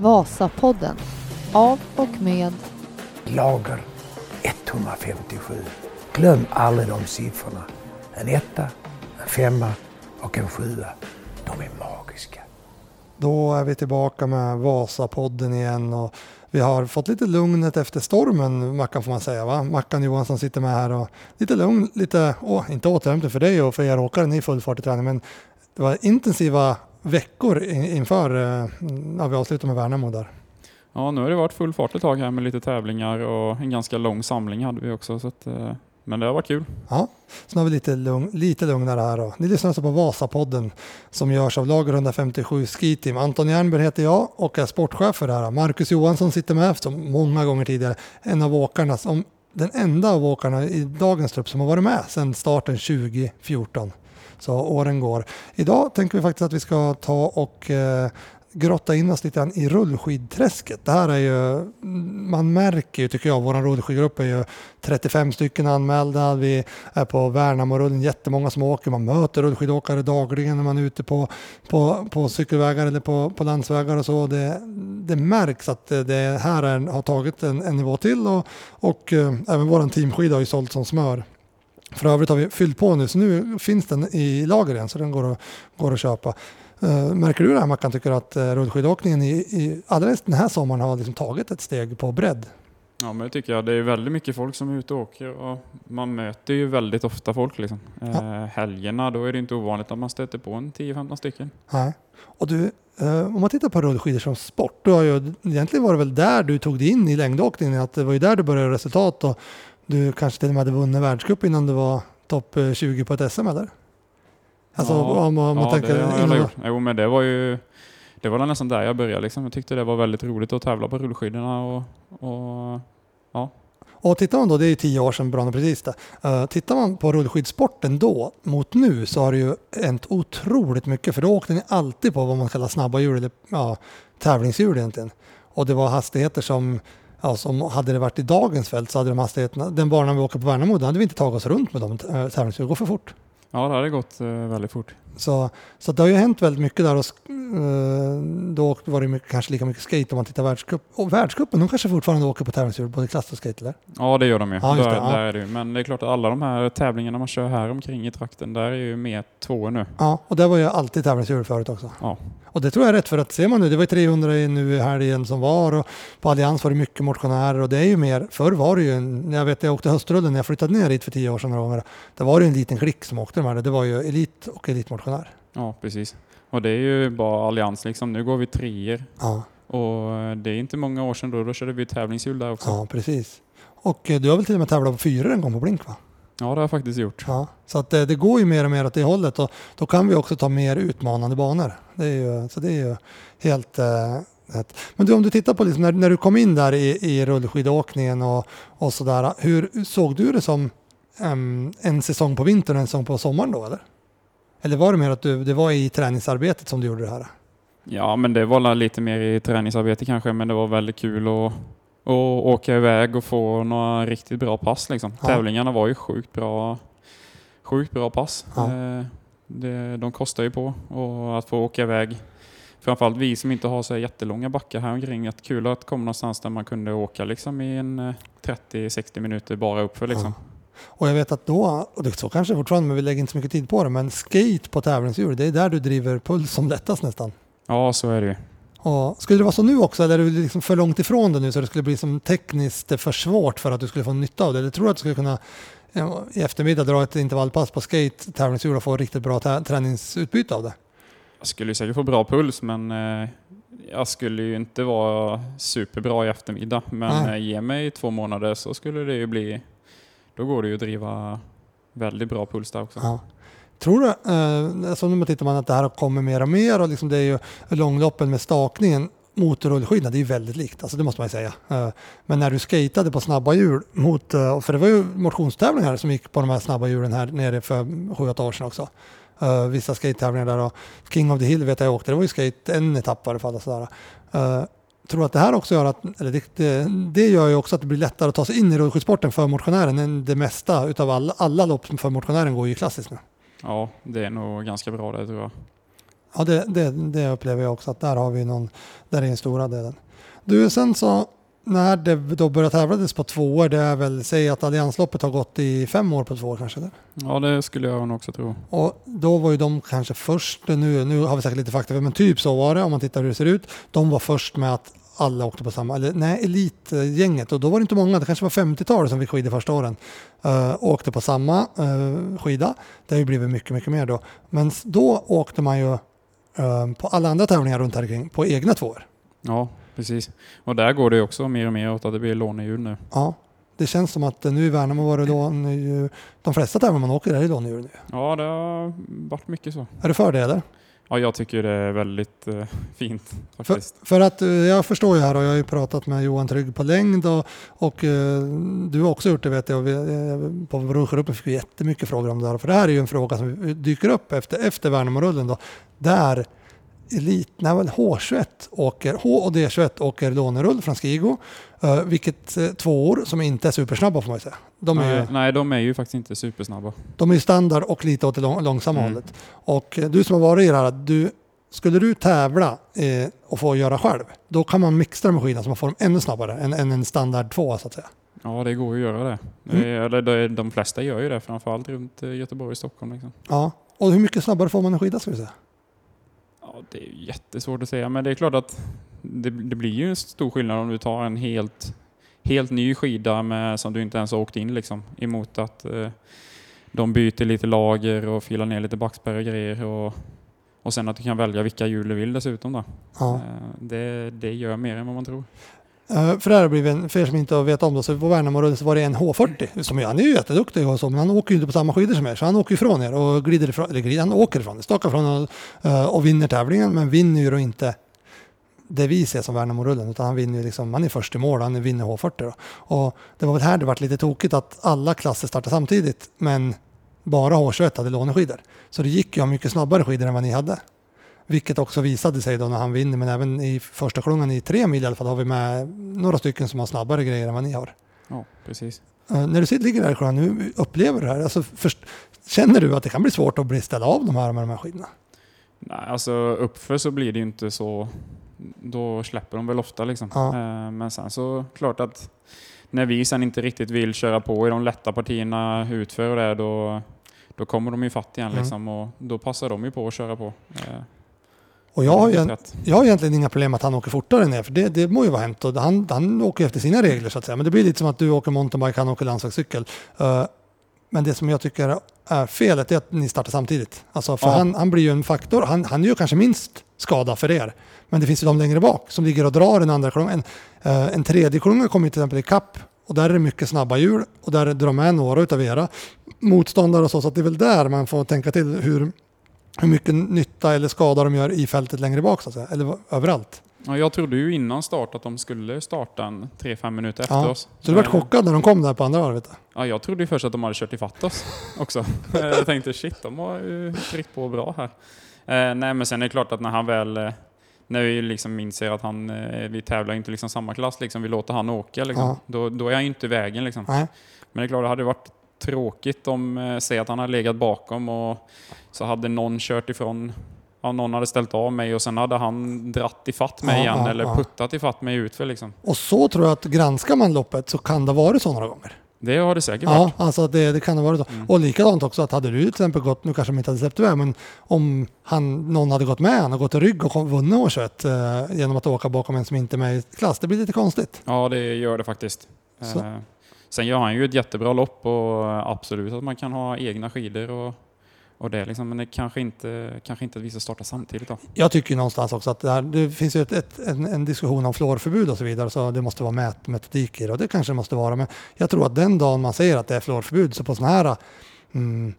Vasapodden av och med Lager 157. Glöm aldrig de siffrorna. En etta, en femma och en sjua. De är magiska. Då är vi tillbaka med Vasapodden igen och vi har fått lite lugnet efter stormen, Mackan får man säga. Va? Mackan Johansson sitter med här och lite lugn, lite, åh, inte återhämtning för dig och för er åkare, ni är full fart i träning, men det var intensiva veckor inför eh, när vi avslutade med Värnamo där. Ja, nu har det varit full fart ett tag här med lite tävlingar och en ganska lång samling hade vi också. Så att, eh, men det har varit kul. Ja, så nu har vi lite, lugn, lite lugnare här då. Ni lyssnar alltså på Vasapodden som görs av Lager 157 Ski Team. Anton Jernberg heter jag och är sportchef för det här. Marcus Johansson sitter med som många gånger tidigare. En av åkarna, som den enda av åkarna i dagens trupp som har varit med sedan starten 2014. Så åren går. Idag tänker vi faktiskt att vi ska ta och eh, grotta in oss lite grann i rullskidträsket. Det här är ju, mm, man märker ju tycker jag, vår rullskidgrupp är ju 35 stycken anmälda. Vi är på Värnamorullen, jättemånga som åker. Man möter rullskidåkare dagligen när man är ute på, på, på cykelvägar eller på, på landsvägar och så. Det, det märks att det här är, har tagit en, en nivå till och, och äh, även vår teamskida har ju sålt som smör. För övrigt har vi fyllt på nu så nu finns den i lager igen så den går att, går att köpa. Uh, märker du det här Mackan, tycker att uh, rullskidåkningen i, i, alldeles den här sommaren har liksom tagit ett steg på bredd? Ja, men det tycker jag. Det är väldigt mycket folk som är ute och åker och man möter ju väldigt ofta folk. Liksom. Ja. Uh, helgerna, då är det inte ovanligt att man stöter på en 10-15 stycken. Nej. Och du, om man tittar på rullskidor som sport, då har ju, egentligen var det väl där du tog dig in i längdåkningen, att det var ju där du började resultat och du kanske till och med hade vunnit världscup innan du var topp 20 på ett SM eller? Alltså ja, om man, ja, tänker... Det har jag gjort. Jo, men det var ju det var nästan där jag började. Liksom. Jag tyckte det var väldigt roligt att tävla på rullskidorna. Och, och, ja. och tittar man då, det är tio år sedan bra precis det. Uh, tittar man på rullskidsporten då mot nu så har det ju hänt otroligt mycket. För då åkte ni alltid på vad man kallar snabba hjul eller ja, tävlingshjul egentligen. Och det var hastigheter som Alltså som hade det varit i dagens fält så hade de hastigheterna, den banan vi åker på Värnamo, då hade vi inte tagit oss runt med de eh, tävlingarna. Det går för fort. Ja, det hade gått eh, väldigt fort. Så, så det har ju hänt väldigt mycket där och eh, då var det mycket, kanske lika mycket skate om man tittar världscup. Och världscupen, de kanske fortfarande åker på tävlingshjul, både klass och skate eller? Ja, det gör de ju. Ja, där, det, ja. där är det. Men det är klart att alla de här tävlingarna man kör här omkring i trakten, där är ju med två nu. Ja, och det var ju alltid tävlingshjul förut också. Ja. Och det tror jag är rätt för att ser man nu, det var 300 nu i helgen som var och på Allians var det mycket motionärer och det är ju mer, förr var det ju, en, jag vet jag åkte höstrullen när jag flyttade ner hit för tio år sedan några gånger, det var det en liten klick som åkte de här, det var ju elit och elitmotionär. Ja, precis. Och det är ju bara Allians liksom, nu går vi treor. Ja. Och det är inte många år sedan då, då körde vi tävlingshjul där också. Ja, precis. Och eh, du har väl till och med tävlat på fyra en gång på Blink va? Ja, det har jag faktiskt gjort. Ja, så att det, det, går ju mer och mer åt det hållet och då kan vi också ta mer utmanande banor. Det är ju, så det är ju helt eh, rätt. Men du, om du tittar på liksom när, när du kom in där i, i rullskidåkningen och, och sådär. Hur såg du det som um, en säsong på vintern och en säsong på sommaren då eller? Eller var det mer att du, det var i träningsarbetet som du gjorde det här? Ja, men det var lite mer i träningsarbete kanske, men det var väldigt kul att och åka iväg och få några riktigt bra pass. Liksom. Ja. Tävlingarna var ju sjukt bra, sjukt bra pass. Ja. Eh, det, de kostar ju på och att få åka iväg. Framförallt vi som inte har så jättelånga backar här omkring. Att kul att komma någonstans där man kunde åka liksom i en 30-60 eh, minuter bara uppför. Liksom. Ja. Och jag vet att då, och det så kanske fortfarande, men vi lägger inte så mycket tid på det, men skate på tävlingshjul, det är där du driver puls som lättast nästan. Ja, så är det ju. Skulle det vara så nu också, eller är du liksom för långt ifrån det nu så det skulle bli som tekniskt för svårt för att du skulle få nytta av det? Eller tror du att du skulle kunna i eftermiddag dra ett intervallpass på skate, tävlingshjul och få riktigt bra träningsutbyte av det? Jag skulle säkert få bra puls men eh, jag skulle ju inte vara superbra i eftermiddag. Men eh, ge mig två månader så skulle det ju bli, då går det ju att driva väldigt bra puls där också. Ja. Tror du, eh, alltså nu tittar man att det här kommer mer och mer och liksom det är ju långloppen med stakningen mot rullskidorna, det är ju väldigt likt, alltså det måste man ju säga. Eh, men när du skatade på snabba hjul mot, eh, för det var ju motionstävlingar som gick på de här snabba hjulen här nere för 7-8 år sedan också. Uh, vissa skate-tävlingar där och King of the Hill vet jag åkte, det var ju skate en etapp i alla fall. Och sådär. Uh, tror att det här också gör att, eller det, det, det, gör ju också att det blir lättare att ta sig in i rullskidsporten för motionären än det mesta utav alla, alla lopp för motionären går ju klassiskt nu. Ja, det är nog ganska bra det tror jag. Ja, det, det, det upplever jag också att där har vi någon, där är den stora delen. Du, sen så när det då började tävlas på två år, det är väl, säg att Alliansloppet har gått i fem år på två år kanske? Eller? Ja, det skulle jag nog också tro. Och då var ju de kanske först, nu, nu har vi säkert lite fakta, men typ så var det om man tittar hur det ser ut. De var först med att alla åkte på samma, eller nej, elitgänget och då var det inte många, det kanske var 50-tal som fick skidor första åren. Uh, åkte på samma uh, skida. Det har ju blivit mycket, mycket mer då. Men då åkte man ju uh, på alla andra tävlingar runt här kring på egna tvåor. Ja, precis. Och där går det också mer och mer åt att det blir lånehjul nu. Ja, det känns som att nu i Värnamo var det lånehjul. De flesta tävlingar man åker är det lånehjul nu. Ja, det har varit mycket så. Är du för det eller? Ja, jag tycker det är väldigt uh, fint faktiskt. För, för, att uh, jag förstår ju här och jag har ju pratat med Johan Trygg på längd och, och uh, du har också gjort det vet jag. Vi, på Brorsjögruppen fick vi jättemycket frågor om det här. För det här är ju en fråga som dyker upp efter, efter Värnamorullen då. Där Elit, nej, väl H21 åker, H och D21 åker lånerull från Skigo. Uh, vilket uh, två år som inte är supersnabba får man ju säga. De nej, ju, nej, de är ju faktiskt inte supersnabba. De är ju standard och lite åt det lång, långsamma mm. hållet. Och uh, du som har varit i det här, du, skulle du tävla eh, och få göra själv, då kan man mixa skidan så man får dem ännu snabbare än, än en standard 2 så att säga. Ja, det går ju att göra det. Mm. det eller de, de flesta gör ju det, framförallt runt Göteborg och Stockholm. Liksom. Ja, och hur mycket snabbare får man en skida ska vi säga? Ja, det är jättesvårt att säga, men det är klart att det, det, blir ju en stor skillnad om du tar en helt, helt ny skida med, som du inte ens har åkt in liksom, emot att eh, de byter lite lager och filar ner lite backspärr och grejer. Och, och sen att du kan välja vilka hjul du vill dessutom. Då. Ja. Eh, det, det gör mer än vad man tror. Uh, för det här blivit för er som inte vet om det, så på Värnamo så var det en H40. Som, han är ju jätteduktig och så, men han åker ju inte på samma skidor som er. Så han åker ifrån er och glider ifrån, eller glider, han åker ifrån, stakar ifrån och, uh, och vinner tävlingen. Men vinner ju då inte det vi ser som Värnamo-rullen, utan han vinner ju liksom, han är först i mål, han vinner H40 då. Och det var väl här det var lite tokigt att alla klasser startade samtidigt, men bara H21 hade låneskidor. Så det gick ju mycket snabbare skidor än vad ni hade. Vilket också visade sig då när han vinner, men även i första klungan i tre mil i alla fall har vi med några stycken som har snabbare grejer än vad ni har. Ja, precis. Uh, när du sitter, ligger där i sjön nu, upplever du det här? Alltså, först, känner du att det kan bli svårt att bli ställa av de här med de här skidorna? Nej, alltså uppför så blir det ju inte så. Då släpper de väl ofta liksom. Ja. Uh, men sen så klart att när vi sen inte riktigt vill köra på i de lätta partierna utför det, då, då kommer de ju fatt igen mm. liksom, och då passar de ju på att köra på. Uh, och jag har, ju, jag har egentligen inga problem att han åker fortare ner, för det, det må ju vara hänt. Och han, han åker efter sina regler så att säga. Men det blir lite som att du åker mountainbike, han åker landsvägscykel. Uh, men det som jag tycker är felet är att ni startar samtidigt. Alltså för han, han blir ju en faktor. Han, han gör kanske minst skada för er. Men det finns ju de längre bak som ligger och drar en andra klunga. En, uh, en tredje klunga kommer till exempel i kapp och där är det mycket snabba hjul och där drar med några utav era motståndare och så. Så det är väl där man får tänka till hur, hur mycket nytta eller skada de gör i fältet längre bak så att säga, eller överallt. Ja, jag trodde ju innan start att de skulle starta en 3-5 minuter efter ja. oss. Så du vart chockad när de kom där på andra varvet? Ja, jag trodde ju först att de hade kört ifatt oss också. jag tänkte shit, de har ju tryckt på bra här. Eh, nej, men sen är det klart att när han väl eh, när vi liksom inser att han, eh, vi tävlar inte liksom samma klass, liksom, vi låter han åka, liksom, ja. då, då är han inte i vägen. Liksom. Men det är klart, det hade varit tråkigt om, eh, säg att han hade legat bakom och så hade någon kört ifrån, ja, någon hade ställt av mig och sen hade han dratt ifatt mig ja, igen ja, eller ja. puttat ifatt mig utför liksom. Och så tror jag att granskar man loppet så kan det vara så några gånger. Det har det säkert varit. Ja, alltså det, det kan ha varit så. Mm. Och likadant också att hade du till exempel gått, nu kanske de inte hade släppt iväg, men om han, någon hade gått med, han har gått i rygg och vunnit årsrätt eh, genom att åka bakom en som inte är med i klass, det blir lite konstigt. Ja, det gör det faktiskt. Eh, Sen gör han ju ett jättebra lopp och absolut att man kan ha egna skidor och, och det liksom, men det kanske inte, kanske inte att vi ska starta samtidigt då. Jag tycker någonstans också att det, här, det finns ju ett, ett, en, en, diskussion om fluorförbud och så vidare, så det måste vara mätmetodik i det och det kanske det måste vara. Men jag tror att den dagen man säger att det är fluorförbud, så på sådana här mm,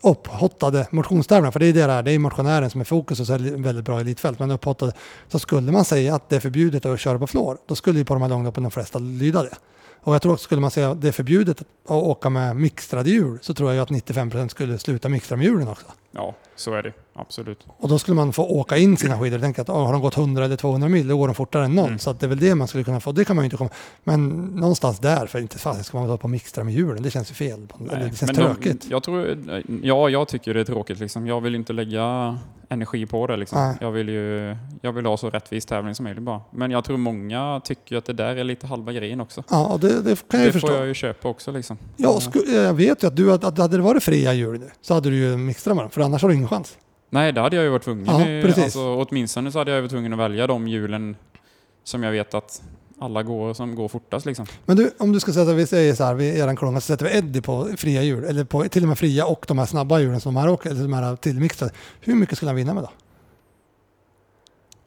upphottade motionstävlingar, för det är det där, det är motionären som är fokus och så är det väldigt bra elitfält, men upphottade, så skulle man säga att det är förbjudet att köra på fluor, då skulle ju på de här långloppen de flesta lyda det. Och jag tror också skulle man säga att det är förbjudet att åka med mixtrade hjul så tror jag att 95% skulle sluta mixtra med hjulen också. Ja, så är det. Absolut. Och då skulle man få åka in sina skidor. Tänk att oh, har de gått 100 eller 200 mil, då går de fortare än någon. Mm. Så att det är väl det man skulle kunna få. Det kan man ju inte komma. Men någonstans där, för inte fasen ska man hålla på och mixtra med hjulen. Det känns ju fel. Eller det känns tråkigt. De, jag tror, ja, jag tycker det är tråkigt. Liksom. Jag vill inte lägga energi på det. Liksom. Nej. Jag, vill ju, jag vill ha så rättvis tävling som möjligt bara. Men jag tror många tycker att det där är lite halva grejen också. Ja, och det, det kan jag det förstå. får jag ju köpa också. Liksom. Ja, jag vet ju att du, att, att hade det varit fria hjul nu, så hade du ju mixtrat med dem. För annars har du ingen chans. Nej, det hade jag ju varit tvungen. Ja, i- precis. Alltså, åtminstone så hade jag varit tvungen att välja de hjulen som jag vet att alla går som går fortast. Liksom. Men du, om du ska sätta, vi säger så här, vi eran klunga, så sätter vi Eddie på fria hjul. Eller på, till och med fria och de här snabba hjulen som de här åker, eller de här tillmixade. Hur mycket skulle han vinna med då?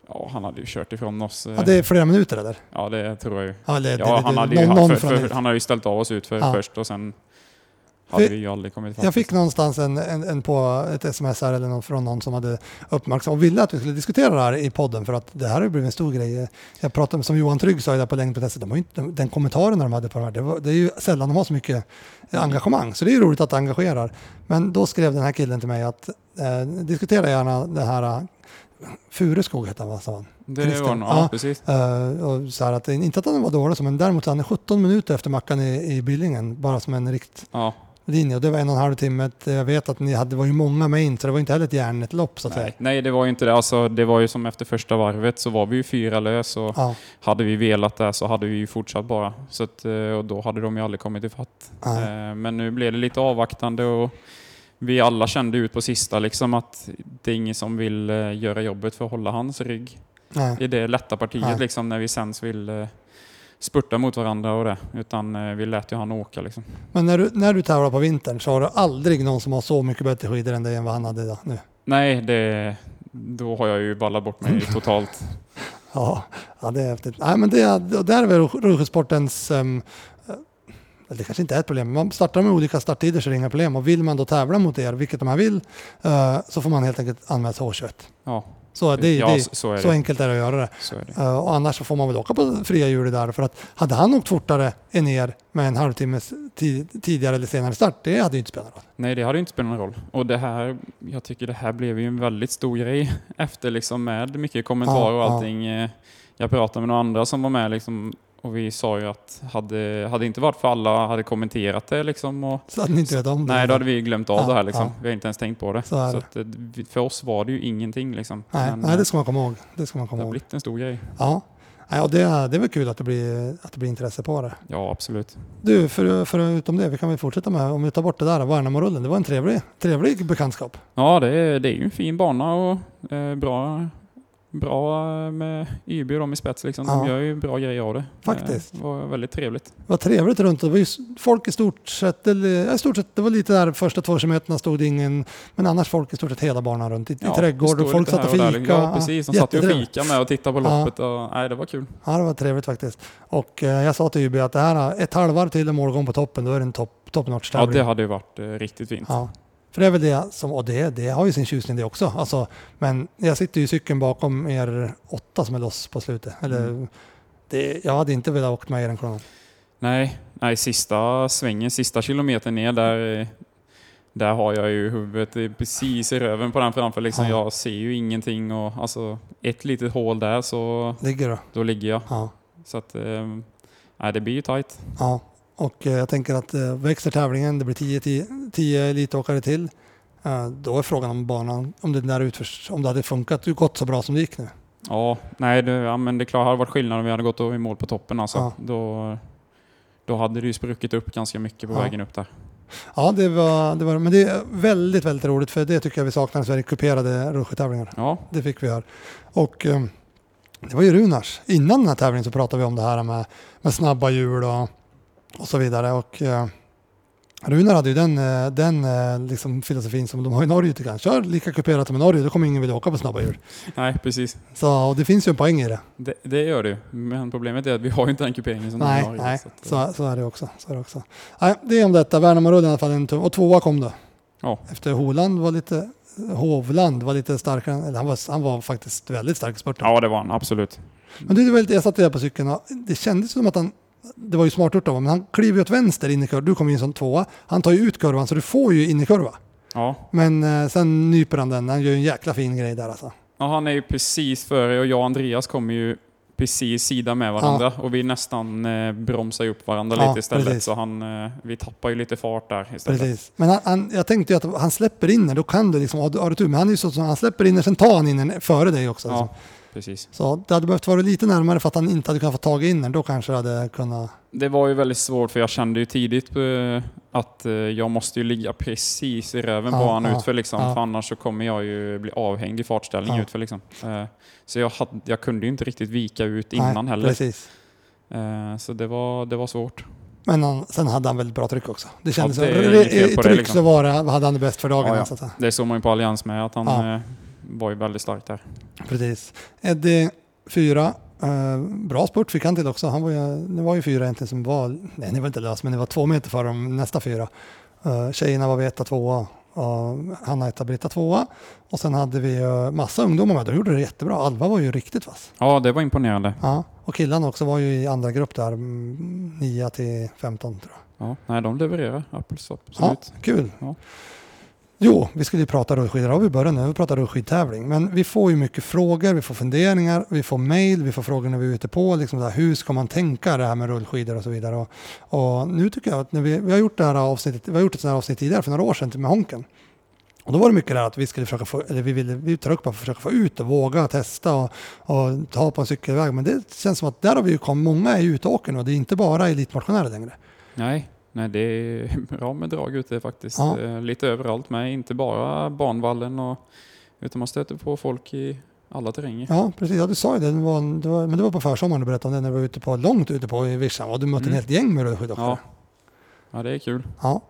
Ja, han hade ju kört ifrån oss. eh, Ja, det är flera minuter eller? ja, det tror jag ju. Ja, det, Ja, det, han det, hade ju någon, någon för, för, det. han har ju ställt av oss ut för Ja. först och sen hade vi ju aldrig kommit Jag fick någonstans en, en, en på ett sms här eller någon, från någon som hade uppmärksammat och ville att vi skulle diskutera det här i podden för att det här har ju blivit en stor grej. Jag pratade med, som Johan Trygg sa där på längdprotestet, de inte, den kommentaren de hade på de här, det, var, det är ju sällan de har så mycket engagemang. Så det är ju roligt att det engagerar. Men då skrev den här killen till mig att eh, diskutera gärna det här eh, Fureskog hette han va? sa han. Det Christian. var nog, Ja. precis. Eh, och så att, inte att han var dålig, men däremot så han är 17 minuter efter Mackan i, i Billingen, bara som en rikt, Ja, linje det var en och en halv timme. Jag vet att ni hade, det var ju många med in så det var inte heller ett järnet lopp så att nej. säga. nej, det var ju inte det. Alltså, det var ju som efter första varvet så var vi ju fyra lös och Ja, hade vi velat det så hade vi ju fortsatt bara. Så att, eh, och då hade de ju aldrig kommit ifatt. nej. Eh, Men nu blev det lite avvaktande och vi alla kände ut på sista liksom att det är ingen som vill eh, göra jobbet för att hålla hans rygg nej. i det lätta partiet liksom när vi sen vill spurta mot varandra och det. Utan eh, vi lät ju han åka liksom. Men när du, när du tävlar på vintern så har du aldrig någon som har så mycket bättre skidor än dig än vad han hade idag, nu. Nej, det, då har jag ju ballat bort mig totalt. Ja, ja, det är häftigt. Nej, men det, där är väl Rugesportens um, det kanske inte är ett problem. Man startar med olika starttider så är det inga problem. Och vill man då tävla mot er, vilket de här vill, eh, så får man helt enkelt anmäla sig H21. Ja, Så, det, ja det, så, så är så det. enkelt är det att göra det. Det. Eh, och annars så får man väl åka på fria hjulet där. För att hade han åkt fortare än er med en halvtimmes ti- tidigare eller senare start, det hade ju inte spelat någon roll. Nej, det hade ju inte spelat någon roll. Och det här, jag tycker det här blev ju en väldigt stor grej efter liksom med mycket kommentarer Ja, och ja. allting. Eh, Jag pratade med några andra som var med liksom och vi sa ju att hade, hade inte varit för alla hade kommenterat det liksom och Så hade ni inte vet om det. Nej, då hade vi glömt av Ja, det här liksom. ja. Vi har inte ens tänkt på det. Så det. att, eh, för oss var det ju ingenting liksom. Nej, Men, nej, eh, det ska man komma ihåg. Det ska man det komma har ihåg. blivit en stor grej. Ja. Och det, är- det är väl kul att det blir, att det blir intresse på det. Ja, absolut. Du, för, förutom det, vi kan väl fortsätta med, om vi tar bort det där, Värnamorullen. Det var en trevlig, trevlig bekantskap. Ja, det är, det är ju en fin bana och eh, bra, bra med YB och dem i spets. Liksom. De Ja. gör ju bra grejer av det. Faktiskt. Eh, Det var väldigt trevligt. Det var trevligt runt. Det var ju folk i stort sett, eller, ja, i stort sett, det var lite där första två kilometerna stod det ingen, men annars folk i stort sett hela banan runt. I, Ja, i trädgård och folk satt och fika. Ja, precis. De satt och fika med och tittade på Ja. loppet. Och, nej, det var kul. Ja, det var trevligt faktiskt. Och eh, jag sa till YB att det här, ett halvvarv till och målgång på toppen, då är det en topp top notch Ja, tävling. det hade ju varit eh, riktigt fint. Ja. För det är väl det som, och det, det har ju sin tjusning det också. Alltså, men jag sitter ju i cykeln bakom er åtta som är loss på slutet. Eller, Mm. det, jag hade inte velat åkt med er den kronan. Nej, nej, sista svängen, sista kilometern ner där, där har jag ju huvudet precis i röven på den framför. Liksom. Ja. Jag ser ju ingenting och alltså ett litet hål där så Ligger då? då ligger jag. Ja. Så att, eh, nej, det blir ju tajt. ja. Och eh, jag tänker att eh, växer tävlingen, det blir 10 10 10 elitåkare till. Eh, då är frågan om banan, om det där utförs, om det hade funkat, gått så bra som det gick nu. Ja, nej, det, ja, men det är klart, hade varit skillnad om vi hade gått i mål på toppen. Alltså. Ja. Då, då hade det ju spruckit upp ganska mycket på Ja. vägen upp där. Ja, det var, det var, men det är väldigt, väldigt roligt för det tycker jag vi saknar i Sverige, kuperade rullskidtävlingar. Ja, Det fick vi här. Och det var ju Runars. Innan den här tävlingen så pratade vi om det här med, med snabba hjul och, och så vidare. Och eh, Runar hade ju den, eh, den eh, liksom filosofin som de har i Norge tycker jag. Kör lika kuperat som i Norge, då kommer ingen vilja åka på snabba hjul. nej precis. Så och det finns ju en poäng i det. Det, det gör det. Men problemet är att vi har ju inte den kuperingen som Nej, de har. nej, Så att, så, så är det också. Så är det också. Nej, det är om detta. Värnamorullen i alla fall en tum. Och tvåa kom då. Ja. Efter Holand var lite, Hovland var lite starkare. Eller han var, han var faktiskt väldigt stark i spurten. ja, det var han absolut. Men det var lite, jag satt där på cykeln och det kändes som att han, det var ju smart gjort av honom, men han kliver ju åt vänster in i kurvan. Du kommer in som tvåa. Han tar ju ut kurvan så du får ju in i kurva. Ja. Men eh, sen nyper han den. Han gör ju en jäkla fin grej där alltså. ja, han är ju precis före och jag och Andreas kommer ju precis sida med varandra och vi nästan eh, bromsar upp varandra Ja, lite istället. precis. Så han, eh, vi tappar ju lite fart där istället. Precis. Men han, han, jag tänkte ju att han släpper in den, då kan du liksom, har du, har du tur. Men han är ju så som han släpper in den, sen tar han in den före dig också. Ja, Liksom. Precis. Så det hade behövt vara lite närmare för att han inte hade kunnat få tag in den. Då kanske det hade kunnat... Det var ju väldigt svårt för jag kände ju tidigt eh, att eh, jag måste ju ligga precis i röven på Ja, han ja, utför liksom. ja. För annars så kommer jag ju bli avhängd i fartställning Ja. utför liksom. Eh, Så jag, hade, jag kunde ju inte riktigt vika ut innan Nej, heller. Precis. Så det var, det var svårt. Men han, sen hade han väldigt bra tryck också. Det kändes Ja, det som, i på det, tryck liksom. så var det, hade han det bäst för dagen. Ja, ja. Så att säga. Det såg man ju på Allians med att han var ju väldigt stark där. Precis. Eddie fyra. Eh, bra spurt fick han till också. Han var ju, det var ju fyra egentligen som var, nej det var inte löst, men det var två meter för de nästa fyra. Uh, tjejerna var vi etta, tvåa. Uh, Hanna etta, Britta tvåa. Och sen hade vi uh, massa ungdomar med. De gjorde det jättebra. Alva var ju riktigt vass. Ja, det var imponerande. Ja. Och killarna också var ju i andra grupp där, mm, 9 till 15 tror jag. Ja, nej, de levererar. Absolut. Ja, kul. Ja. Jo, vi skulle ju prata rullskidor. har vi börjar nu. Vi pratar rullskidtävling. Men vi får ju mycket frågor, vi får funderingar, vi får mejl, vi får frågor när vi är ute på. Liksom så här, hur ska man tänka det här med rullskidor och så vidare. Och, och nu tycker jag att när vi, vi har gjort det här avsnittet, vi har gjort ett sådant här avsnitt tidigare för några år sedan med Honken. Och då var det mycket där att vi skulle försöka få, eller vi ville, vi tryckte på att försöka få ut och våga testa och, och ta på en cykelväg. Men det känns som att där har vi ju kommit, många är ute och åker nu och det är inte bara elitmotionärer längre. Nej, nej, det är bra med drag ute faktiskt. Ja. Eh, Lite överallt med, inte bara banvallen och utan man stöter på folk i alla terränger. Ja, precis. Ja, du sa ju det. Det var, det var, men det var på försommaren du berättade om det när du var ute på, långt ute på i Vischan. Och du mötte Mm. en helt gäng med rullskidåkare. Ja. ja, det är kul. Ja.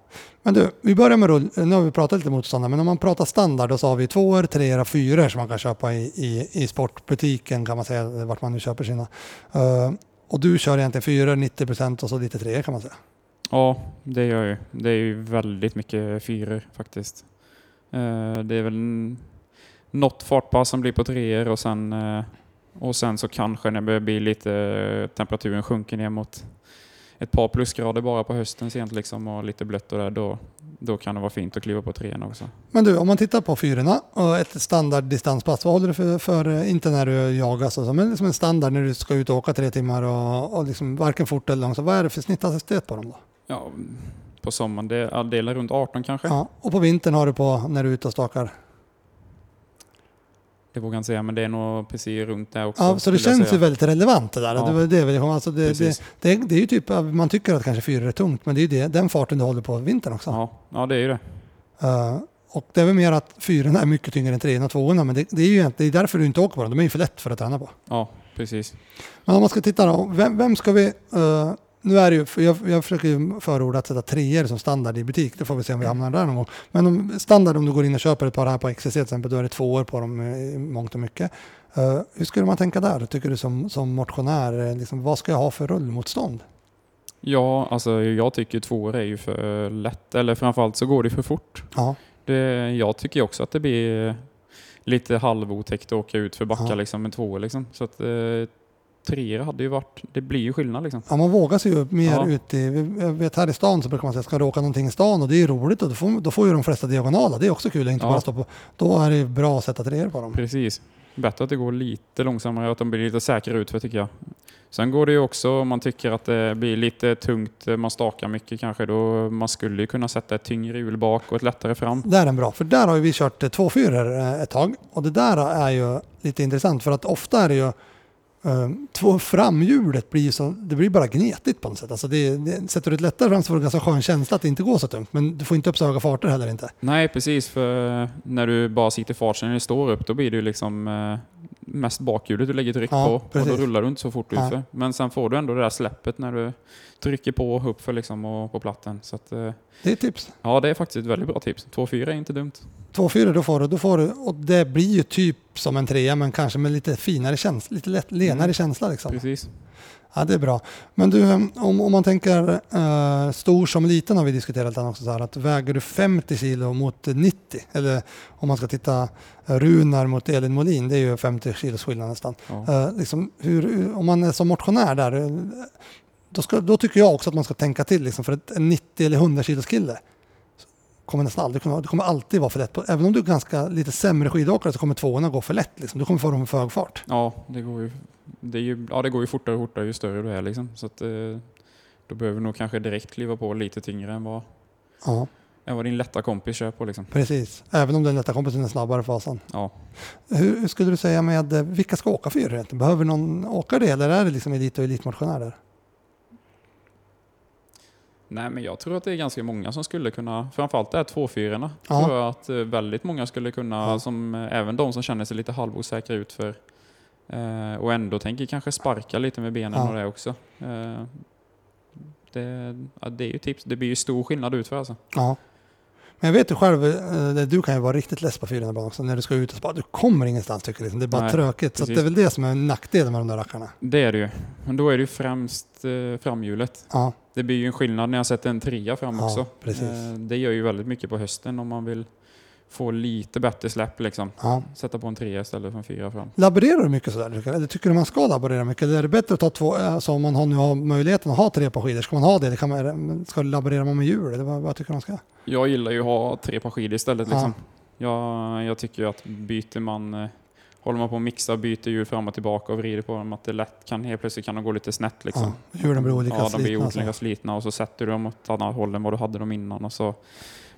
Men du, vi börjar med rull. Nu har vi pratat lite motståndare, men om man pratar standard då så har vi tvåor, treor och fyror som man kan köpa i, i, i sportbutiken kan man säga, vart man nu köper sina. Eh, och du kör egentligen fyror, 90 procent och så lite treor kan man säga. Ja, det gör jag ju. Det är ju väldigt mycket fyror faktiskt. Eh, det är väl något fartpass som blir på treor och sen, eh, och sen så kanske när det börjar bli lite eh, temperaturen sjunker ner mot ett par plusgrader bara på hösten sent liksom och lite blött och där, då, då kan det vara fint att kliva på treorna också. Men du, om man tittar på fyrorna och ett standarddistanspass, vad håller du för, för inte när du jagar så, men liksom en standard när du ska ut och åka tre timmar och, och liksom varken fort eller långsamt. Vad är det för snitthastighet på dem då? Ja, på sommaren, det är delar runt 18 kanske? Ja, och på vintern har du på när du är ute och stakar. Det vågar jag inte säga, men det är nog precis runt där också. Ja, så det känns ju väldigt relevant det där. Ja. Det det, vi- alltså det, det, det, det är ju typ, man tycker att kanske fyra är tungt, men det är ju det, den farten du håller på vintern också. Ja, ja, det är ju det. Eh, och det är väl mer att fyrorna är mycket tyngre än treorna och tvåorna, men det, det är ju det är därför du inte åker på dem. De är ju för lätt för att träna på. Ja, precis. Men om man ska titta då, vem, vem ska vi... eh, nu är det ju, för jag, jag försöker ju förorda att sätta treor som standard i butik. Det får vi se om vi hamnar där någon gång. Men om, standard om du går in och köper ett par här på XCC till exempel, då är det tvåor på dem i mångt och mycket. Eh, hur skulle man tänka där, tycker du som, som motionär? Eh, Liksom, vad ska jag ha för rullmotstånd? Ja, alltså jag tycker tvåor är ju för lätt, eller framförallt så går det för fort. Ja, Det, jag tycker också att det blir lite halvotäckt att åka ut för backar Ja. liksom med tvåor liksom. Så att eh, treor hade ju varit, det blir ju skillnad liksom. ja man vågar sig ju mer Ja. ut i... Jag vet här i stan så brukar man säga, ska du åka någonting i stan? Och det är ju roligt och då får, då får ju de flesta diagonala. Det är också kul att inte Ja. bara stå på... Då är det ju bra att sätta treor på dem. Precis. Bättre att det går lite långsammare, att de blir lite säkrare ut för tycker jag. Sen går det ju också om man tycker att det blir lite tungt, eh, man stakar mycket kanske, då man skulle ju kunna sätta ett tyngre hjul bak och ett lättare fram. Där är den bra, för där har vi kört eh, två fyror eh, ett tag. Och det där är ju lite intressant för att ofta är det ju två framhjulet blir så, det blir bara gnetigt på något sätt. Alltså det, det, sätter du ett lättare fram så får du en ganska skön känsla att det inte går så tungt. Men du får inte upp så höga farter heller inte. Nej, precis, för när du bara sitter fart sen när det står upp, då blir det liksom eh, mest bakhjulet du lägger tryck Ja, på och precis. då rullar du inte så fort Nej. utför. Men sen får du ändå det där släppet när du trycker på uppför liksom och på platten. Så att, eh, Det är ett tips. ja, det är faktiskt ett väldigt bra tips. 2-4 är inte dumt. Två fyror då får du, då får du, och det blir ju typ som en trea men kanske med lite finare känsla, lite lätt, lenare Mm. känsla liksom. Precis. Ja, det är bra. Men du, om, om man tänker eh, stor som liten har vi diskuterat den också så här att väger du 50 kilo mot 90 eller om man ska titta eh, Runar mot Elin Molin, det är ju 50 kilos skillnad nästan. Ja. Eh, liksom, hur, om man är som motionär där, eh, då, ska, då tycker jag också att man ska tänka till liksom, för ett, en 90 eller 100 kilos kille kommer nästan aldrig kunna, det kommer alltid vara för lätt. Även om du är ganska lite sämre skidåkare så kommer tvåorna gå för lätt. Liksom. Du kommer få dem för hög fart. Ja, det går ju, det är ju, ja, det går ju fortare och fortare ju större du är liksom. Så att, eh, då behöver du nog kanske direkt kliva på lite tyngre än vad, Ja, än vad din lätta kompis kör på liksom. precis. Även om den lätta kompisen är snabbare i fasan. Ja. Hur, hur skulle du säga med vilka ska åka egentligen? Behöver någon åka det eller är det liksom elit och elitmotionärer? Nej, men jag tror att det är ganska många som skulle kunna, framförallt det här tvåfyrorna, Ja. tror jag att eh, väldigt många skulle kunna, Ja. som, eh, även de som känner sig lite halvosäkra ut för eh, och ändå tänker kanske sparka lite med benen Ja. och det också. Eh, det, ja, det är ju tips, det blir ju stor skillnad ut för alltså. Ja. Men jag vet ju själv, eh, du kan ju vara riktigt less på fyran ibland också när du ska ut och spara. Du kommer ingenstans tycker jag. Liksom. Det är bara Nej, tråkigt. Så att precis. det är väl det som är nackdelen med de där rackarna. Det är det ju. Men då är det ju främst eh, framhjulet. Ja, Det blir ju en skillnad när jag sätter en trea fram Ja, också. precis. Eh, det gör ju väldigt mycket på hösten om man vill få lite bättre släpp liksom. ja. Sätta på en trea istället för en fyra fram. Laborerar du mycket sådär? Eller tycker du man ska laborera mycket? Eller är det bättre att ta två, alltså om man har, nu har möjligheten att ha tre par skidor, ska man ha det? Eller kan man, ska laborera man med hjul? Eller vad, vad tycker du man ska? Jag gillar ju att ha tre par skidor istället. Ja. Liksom. Jag, jag tycker ju att byter man, eh, håller man på och mixar, byter hjul fram och tillbaka och vrider på dem, att det lätt kan helt plötsligt kan de gå lite snett. Liksom. Ja, hjulen blir olika ja, de blir slitna. alltså. olika slitna och så sätter du dem åt ett annat håll än vad du hade dem innan och så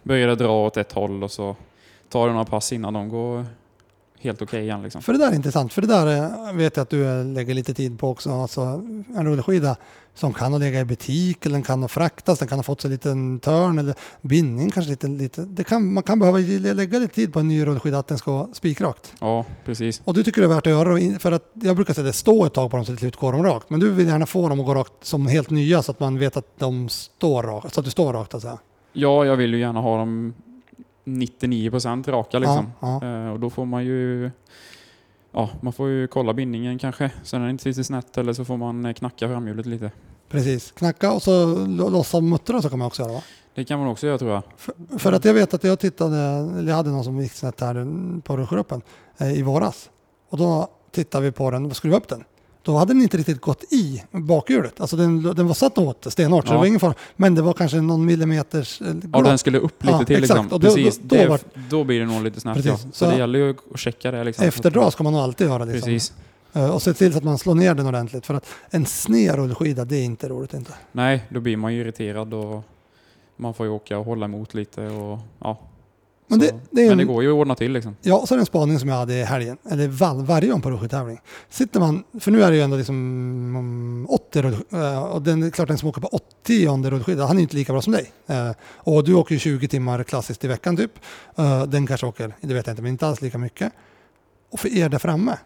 börjar det dra åt ett håll och så tar du några pass innan de går helt okej igen. Liksom. För det där är intressant, för det där eh, vet jag att du eh, lägger lite tid på också. Alltså, en rullskida som kan ha legat i butik, eller den kan ha fraktats, den kan ha fått sig en liten törn eller bindning kanske lite. lite. Det kan, man kan behöva lägga lite tid på en ny rullskida att den ska vara spikrakt. Ja, precis. Och du tycker det är värt att göra för att jag brukar säga det, stå ett tag på dem så till slut går de rakt. Men du vill gärna få dem att gå rakt som helt nya så att man vet att de står rakt, så att du står rakt alltså. Ja, jag vill ju gärna ha dem 99% raka liksom. Ja, ja. Eh, och då får man ju Ja, man får ju kolla bindningen kanske, så den inte sitter snett eller så får man eh, knacka framhjulet lite. Precis, knacka och så lo- lossa muttrar så kan man också göra va? Det kan man också göra tror jag. För, för att jag vet att jag tittade, eller jag hade någon som gick snett här på rullskeppen eh, i våras. Och då tittade vi på den och skruvade upp den. Då hade den inte riktigt gått i bakhjulet. Alltså den, den var satt åt stenhårt så Ja. det var ingen fara. Men det var kanske någon millimeters eh, Ja, den skulle upp lite Ja, till exakt. liksom. Och då- Precis, då- då det, var- då blir det nog lite Precis. ja. Så, Så- det gäller ju att checka det liksom. Efterdra ska man nog alltid göra. Liksom. Precis. Eh, Och se till så att man slår ner den ordentligt. För att en sned rullskida, det är inte roligt inte. Nej, då blir man ju irriterad och man får ju åka och hålla emot lite och ja. Men Så- det- det är men det en- går ju att ordna till liksom. Ja, så är det en spaning som jag hade i helgen, eller val, varje gång på rullskidtävling. Sitter man, för nu är det ju ändå liksom mm, 80 rull, eh, och den, det är klart den som åker på 80 rullskida, han är ju inte lika bra som dig. Eh, Och du åker ju 20 timmar klassiskt i veckan typ. Eh, Den kanske åker, det vet jag inte, men inte alls lika mycket. Och för er där framme